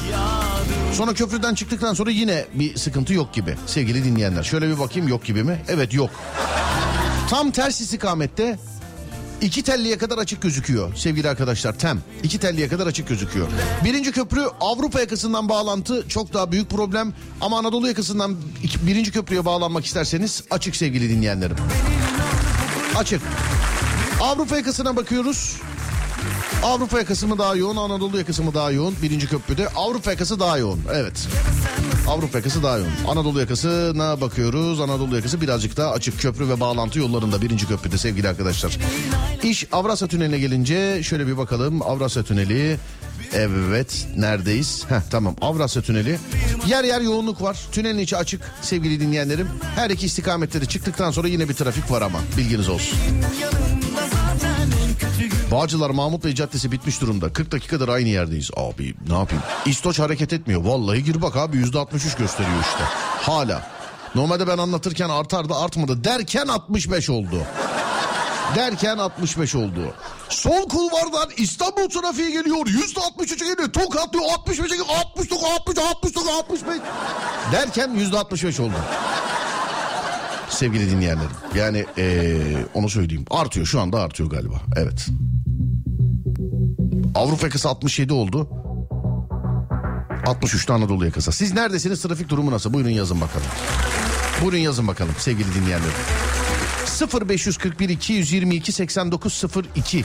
Sonra köprüden çıktıktan sonra yine bir sıkıntı yok gibi sevgili dinleyenler. Şöyle bir bakayım yok gibi mi? Evet yok. Tam ters istikamette iki telliye kadar açık gözüküyor sevgili arkadaşlar. Tem. iki telliye kadar açık gözüküyor. Birinci köprü Avrupa yakasından bağlantı çok daha büyük problem. Ama Anadolu yakasından birinci köprüye bağlanmak isterseniz açık sevgili dinleyenlerim. Açık. Avrupa yakasına bakıyoruz. Avrupa yakası mı daha yoğun, Anadolu yakası mı daha yoğun? Birinci köprüde Avrupa yakası daha yoğun. Evet. Avrupa yakası daha yoğun. Anadolu yakasına bakıyoruz. Anadolu yakası birazcık daha açık köprü ve bağlantı yollarında birinci köprüde sevgili arkadaşlar. İş Avrasya Tüneli'ne gelince şöyle bir bakalım. Avrasya Tüneli Evet neredeyiz? Heh, tamam Avrasya Tüneli. Yer yer yoğunluk var. Tünelin içi açık sevgili dinleyenlerim. Her iki istikamette de çıktıktan sonra yine bir trafik var ama bilginiz olsun. Bağcılar Mahmut Bey Caddesi bitmiş durumda. 40 dakikadır aynı yerdeyiz. Abi ne yapayım? İstoç hareket etmiyor. Vallahi gir bak abi %63 gösteriyor işte. Hala. Normalde ben anlatırken artardı artmadı derken 65 oldu. Derken 65 oldu. Sol kulvardan İstanbul trafiği geliyor. %63'e geliyor. Tokatlıyor 65'e geliyor. 69, 60, 69, 65. Derken %65 oldu. Sevgili dinleyenlerim. Yani ee, onu söyleyeyim. Artıyor şu anda artıyor galiba. Evet. Avrupa yakası 67 oldu. 63'te Anadolu yakası. Siz neredesiniz? Trafik durumu nasıl? Buyurun yazın bakalım. Buyurun yazın bakalım sevgili dinleyenlerim. 0541 222 8902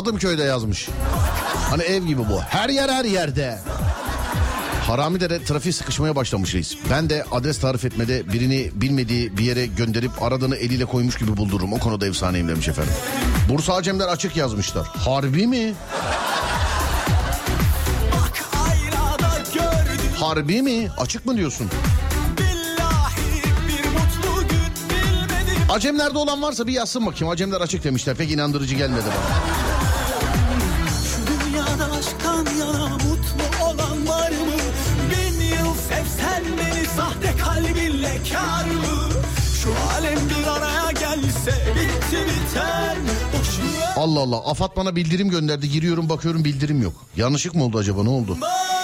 Hadımköy'de yazmış. Hani ev gibi bu. Her yer her yerde. Haramidere trafik sıkışmaya başlamış reis. Ben de adres tarif etmede birini bilmediği bir yere gönderip aradığını eliyle koymuş gibi buldururum. O konuda efsaneyim demiş efendim. Bursa Acemler açık yazmışlar. Harbi mi? Harbi mi? Açık mı diyorsun? Acemlerde olan varsa bir yazsın bakayım. Acemler açık demişler. Pek inandırıcı gelmedi bana. Kalbinle kar mı? Şu alem bir araya gelse bitti biter Boşuna Allah Allah. Afat bana bildirim gönderdi. Giriyorum bakıyorum bildirim yok. Yanlışlık mı oldu acaba? Ne oldu? boş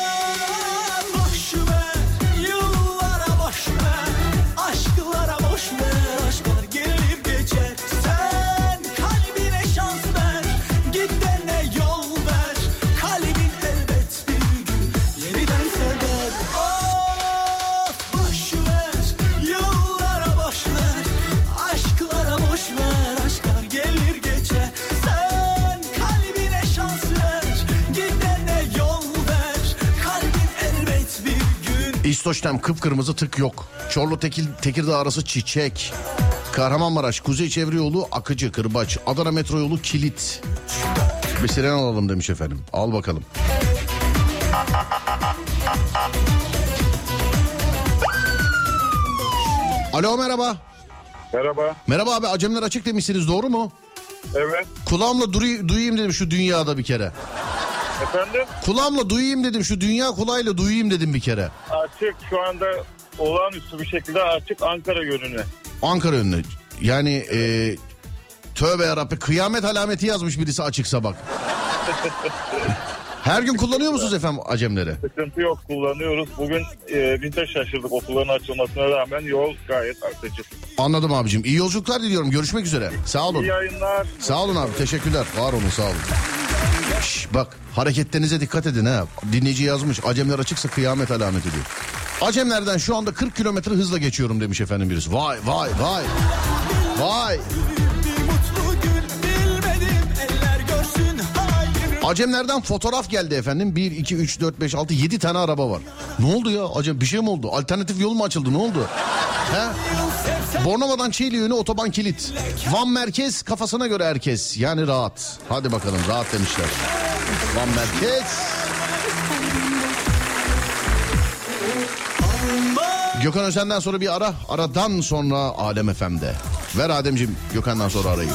İstoç'tan kıpkırmızı tık yok. Çorlu Tekil, Tekirdağ arası çiçek. Kahramanmaraş Kuzey Çevre Yolu Akıcı Kırbaç. Adana Metro Yolu Kilit. Bir siren alalım demiş efendim. Al bakalım. Alo merhaba. Merhaba. Merhaba abi Acemler açık demişsiniz doğru mu? Evet. Kulağımla duruy- duyayım dedim şu dünyada bir kere. Efendim? Kulağımla duyayım dedim şu dünya kulağıyla duyayım dedim bir kere. Açık şu anda olağanüstü bir şekilde açık Ankara yönüne. Ankara önüne. Yani e, tövbe yarabbi kıyamet alameti yazmış birisi açıksa bak. [laughs] Her gün kullanıyor musunuz efendim acemleri? Sıkıntı yok kullanıyoruz. Bugün e, biz de şaşırdık okulların açılmasına rağmen yol gayet akıcı. Anladım abicim. İyi yolculuklar diliyorum. Görüşmek üzere. Sağ olun. İyi yayınlar. Sağ olun abi. Teşekkürler. Var olun sağ olun. Şş, bak hareketlerinize dikkat edin ha. Dinleyici yazmış. Acemler açıksa kıyamet alameti diyor. Acemlerden şu anda 40 kilometre hızla geçiyorum demiş efendim birisi. Vay vay vay. Vay. Acemlerden fotoğraf geldi efendim. 1, 2, 3, 4, 5, 6, 7 tane araba var. Ne oldu ya? Acem bir şey mi oldu? Alternatif yol mu açıldı? Ne oldu? He? Bornova'dan Çiğli yönü otoban kilit. Van merkez kafasına göre herkes. Yani rahat. Hadi bakalım rahat demişler. Van merkez. Gökhan Özen'den sonra bir ara. Aradan sonra Alem FM'de. Ver Ademciğim Gökhan'dan sonra arayı.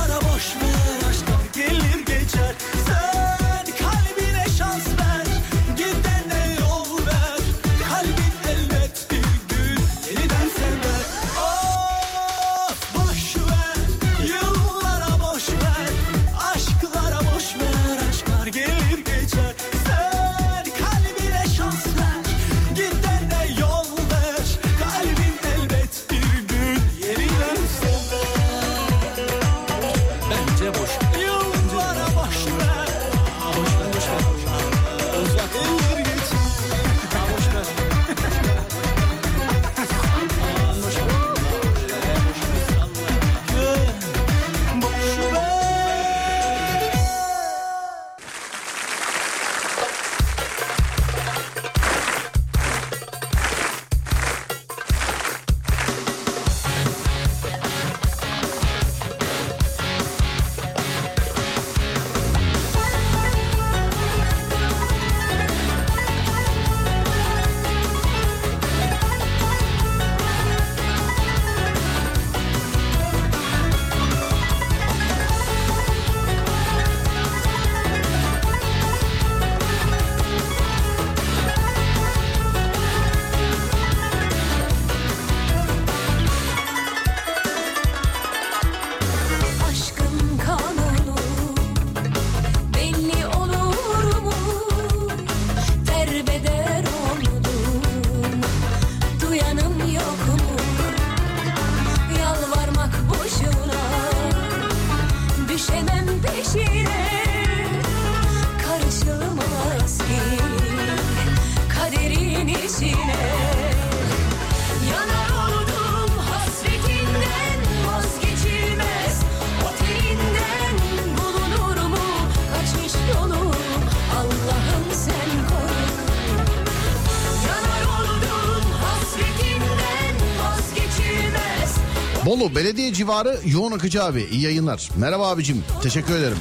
Bolu belediye civarı yoğun akıcı abi. İyi yayınlar. Merhaba abicim. Teşekkür ederim.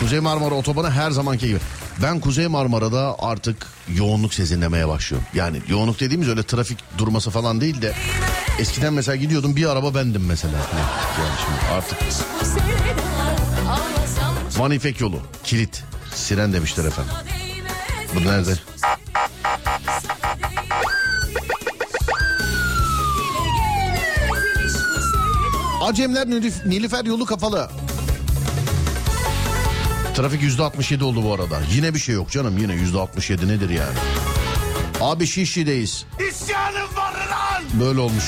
Kuzey Marmara Otobanı her zamanki gibi. Ben Kuzey Marmara'da artık yoğunluk sezinlemeye başlıyorum. Yani yoğunluk dediğimiz öyle trafik durması falan değil de eskiden mesela gidiyordum bir araba bendim mesela. Yani şimdi artık Van İpek yolu kilit siren demişler efendim. Bu nerede? Acemler Nilüf- Nilüfer yolu kapalı. Trafik yüzde 67 oldu bu arada. Yine bir şey yok canım yine yüzde 67 nedir yani? Abi Şişli'deyiz. İsyanım var lan! Böyle olmuş.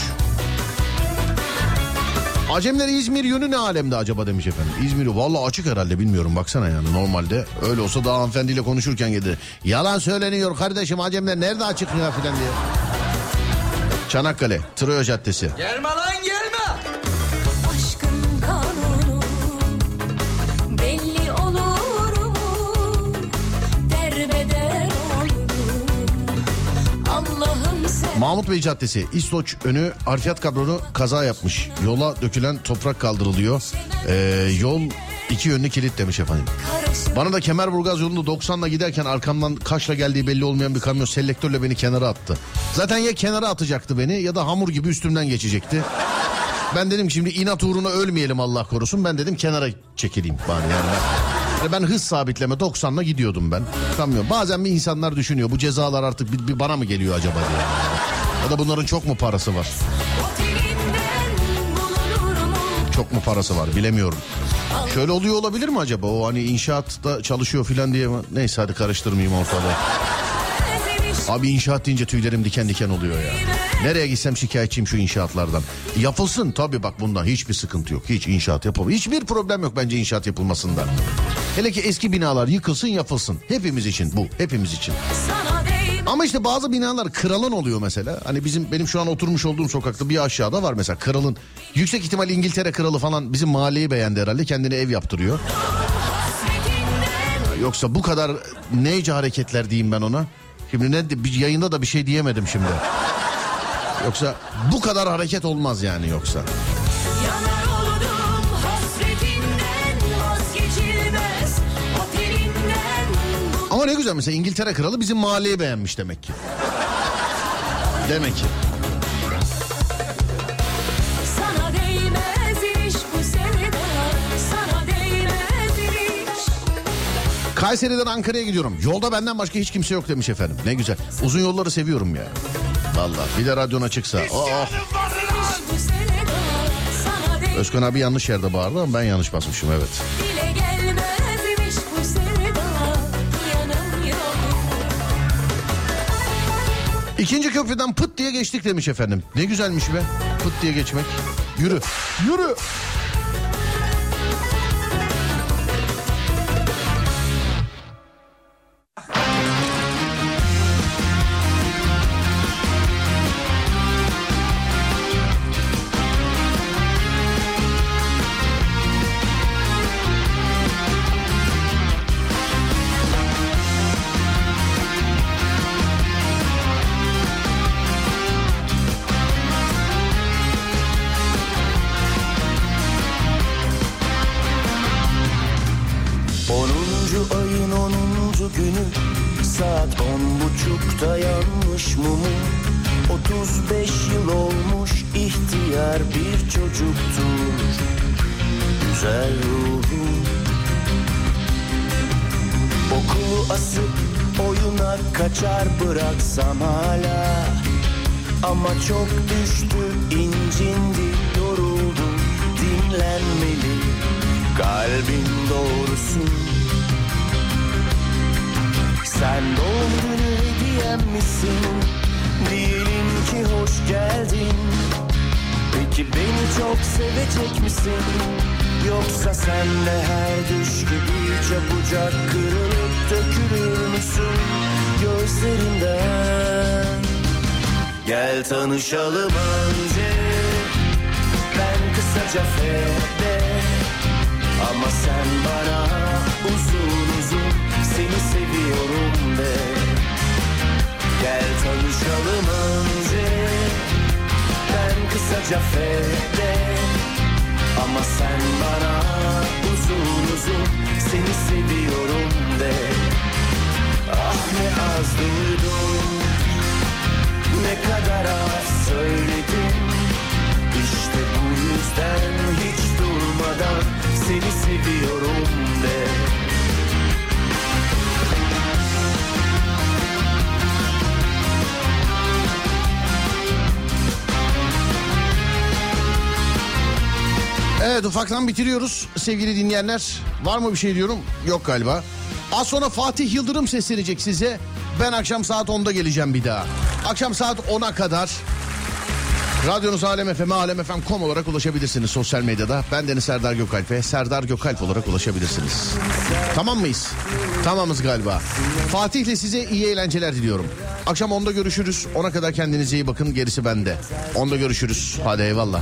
Acemler İzmir yönü ne alemde acaba demiş efendim. İzmir valla açık herhalde bilmiyorum baksana yani normalde. Öyle olsa daha hanımefendiyle konuşurken geldi. Yalan söyleniyor kardeşim Acemler nerede açık ya filan diye. Çanakkale Troya Caddesi. Gelme lan Mahmut Bey Caddesi İstoç önü harfiyat kabronu kaza yapmış. Yola dökülen toprak kaldırılıyor. Ee, yol iki yönlü kilit demiş efendim. Bana da Kemerburgaz yolunda 90'la giderken arkamdan kaçla geldiği belli olmayan bir kamyon selektörle beni kenara attı. Zaten ya kenara atacaktı beni ya da hamur gibi üstümden geçecekti. Ben dedim şimdi inat uğruna ölmeyelim Allah korusun. Ben dedim kenara çekileyim bari yani. Ben, ben hız sabitleme 90'la gidiyordum ben. Kamyon. Bazen bir insanlar düşünüyor bu cezalar artık bir, bir bana mı geliyor acaba diye. Ya da bunların çok mu parası var? Çok mu parası var bilemiyorum. Şöyle oluyor olabilir mi acaba? O hani inşaatta çalışıyor filan diye mi? Neyse hadi karıştırmayayım ortalığı. Abi inşaat deyince tüylerim diken diken oluyor ya. Nereye gitsem şikayetçiyim şu inşaatlardan. Yapılsın tabii bak bundan hiçbir sıkıntı yok. Hiç inşaat yapalım. Hiçbir problem yok bence inşaat yapılmasında. Hele ki eski binalar yıkılsın yapılsın. Hepimiz için bu. Hepimiz için. Ama işte bazı binalar kralın oluyor mesela. Hani bizim benim şu an oturmuş olduğum sokakta bir aşağıda var mesela kralın. Yüksek ihtimal İngiltere kralı falan bizim mahalleyi beğendi herhalde. Kendine ev yaptırıyor. Yoksa bu kadar neyce hareketler diyeyim ben ona. Şimdi ne bir yayında da bir şey diyemedim şimdi. Yoksa bu kadar hareket olmaz yani yoksa. Ama ne güzel mesela İngiltere kralı bizim mahalleyi beğenmiş demek ki. Demek ki. Kayseri'den Ankara'ya gidiyorum. Yolda benden başka hiç kimse yok demiş efendim. Ne güzel. Uzun yolları seviyorum ya. Vallahi bir de radyona çıksa. Oh. Özkan abi yanlış yerde bağırdı ama ben yanlış basmışım evet. İkinci köprüden pıt diye geçtik demiş efendim. Ne güzelmiş be. Pıt diye geçmek. Yürü. Yürü. Bir çocuktur. Güzel ruhum. Okulu asıp oyuna kaçar bıraksam hala. Ama çok düştü incindi yoruldu dinlenmeli Kalbin doğrusu Sen doğum günü hediyem misin? Diyelim ki hoş geldin Peki beni çok sevecek misin? Yoksa sen de her düş gibi çabucak kırılıp dökülür müsün gözlerinden? Gel tanışalım önce. Ben kısaca fede Ama sen bana uzun uzun Seni seviyorum de. Gel tanışalım önce kısaca fede Ama sen bana uzun uzun seni seviyorum de. Ah ne az duydum. Ne kadar az söyledim. İşte bu yüzden hiç durmadan seni seviyorum de Evet ufaktan bitiriyoruz sevgili dinleyenler. Var mı bir şey diyorum? Yok galiba. Az sonra Fatih Yıldırım seslenecek size. Ben akşam saat 10'da geleceğim bir daha. Akşam saat 10'a kadar Radyonuz Alem FM, alemfm.com olarak ulaşabilirsiniz sosyal medyada. Ben Deniz Serdar Gökalp'e Serdar Gökalp olarak ulaşabilirsiniz. Tamam mıyız? Tamamız galiba. Fatih'le size iyi eğlenceler diliyorum. Akşam 10'da görüşürüz. Ona kadar kendinize iyi bakın. Gerisi bende. 10'da görüşürüz. Hadi eyvallah.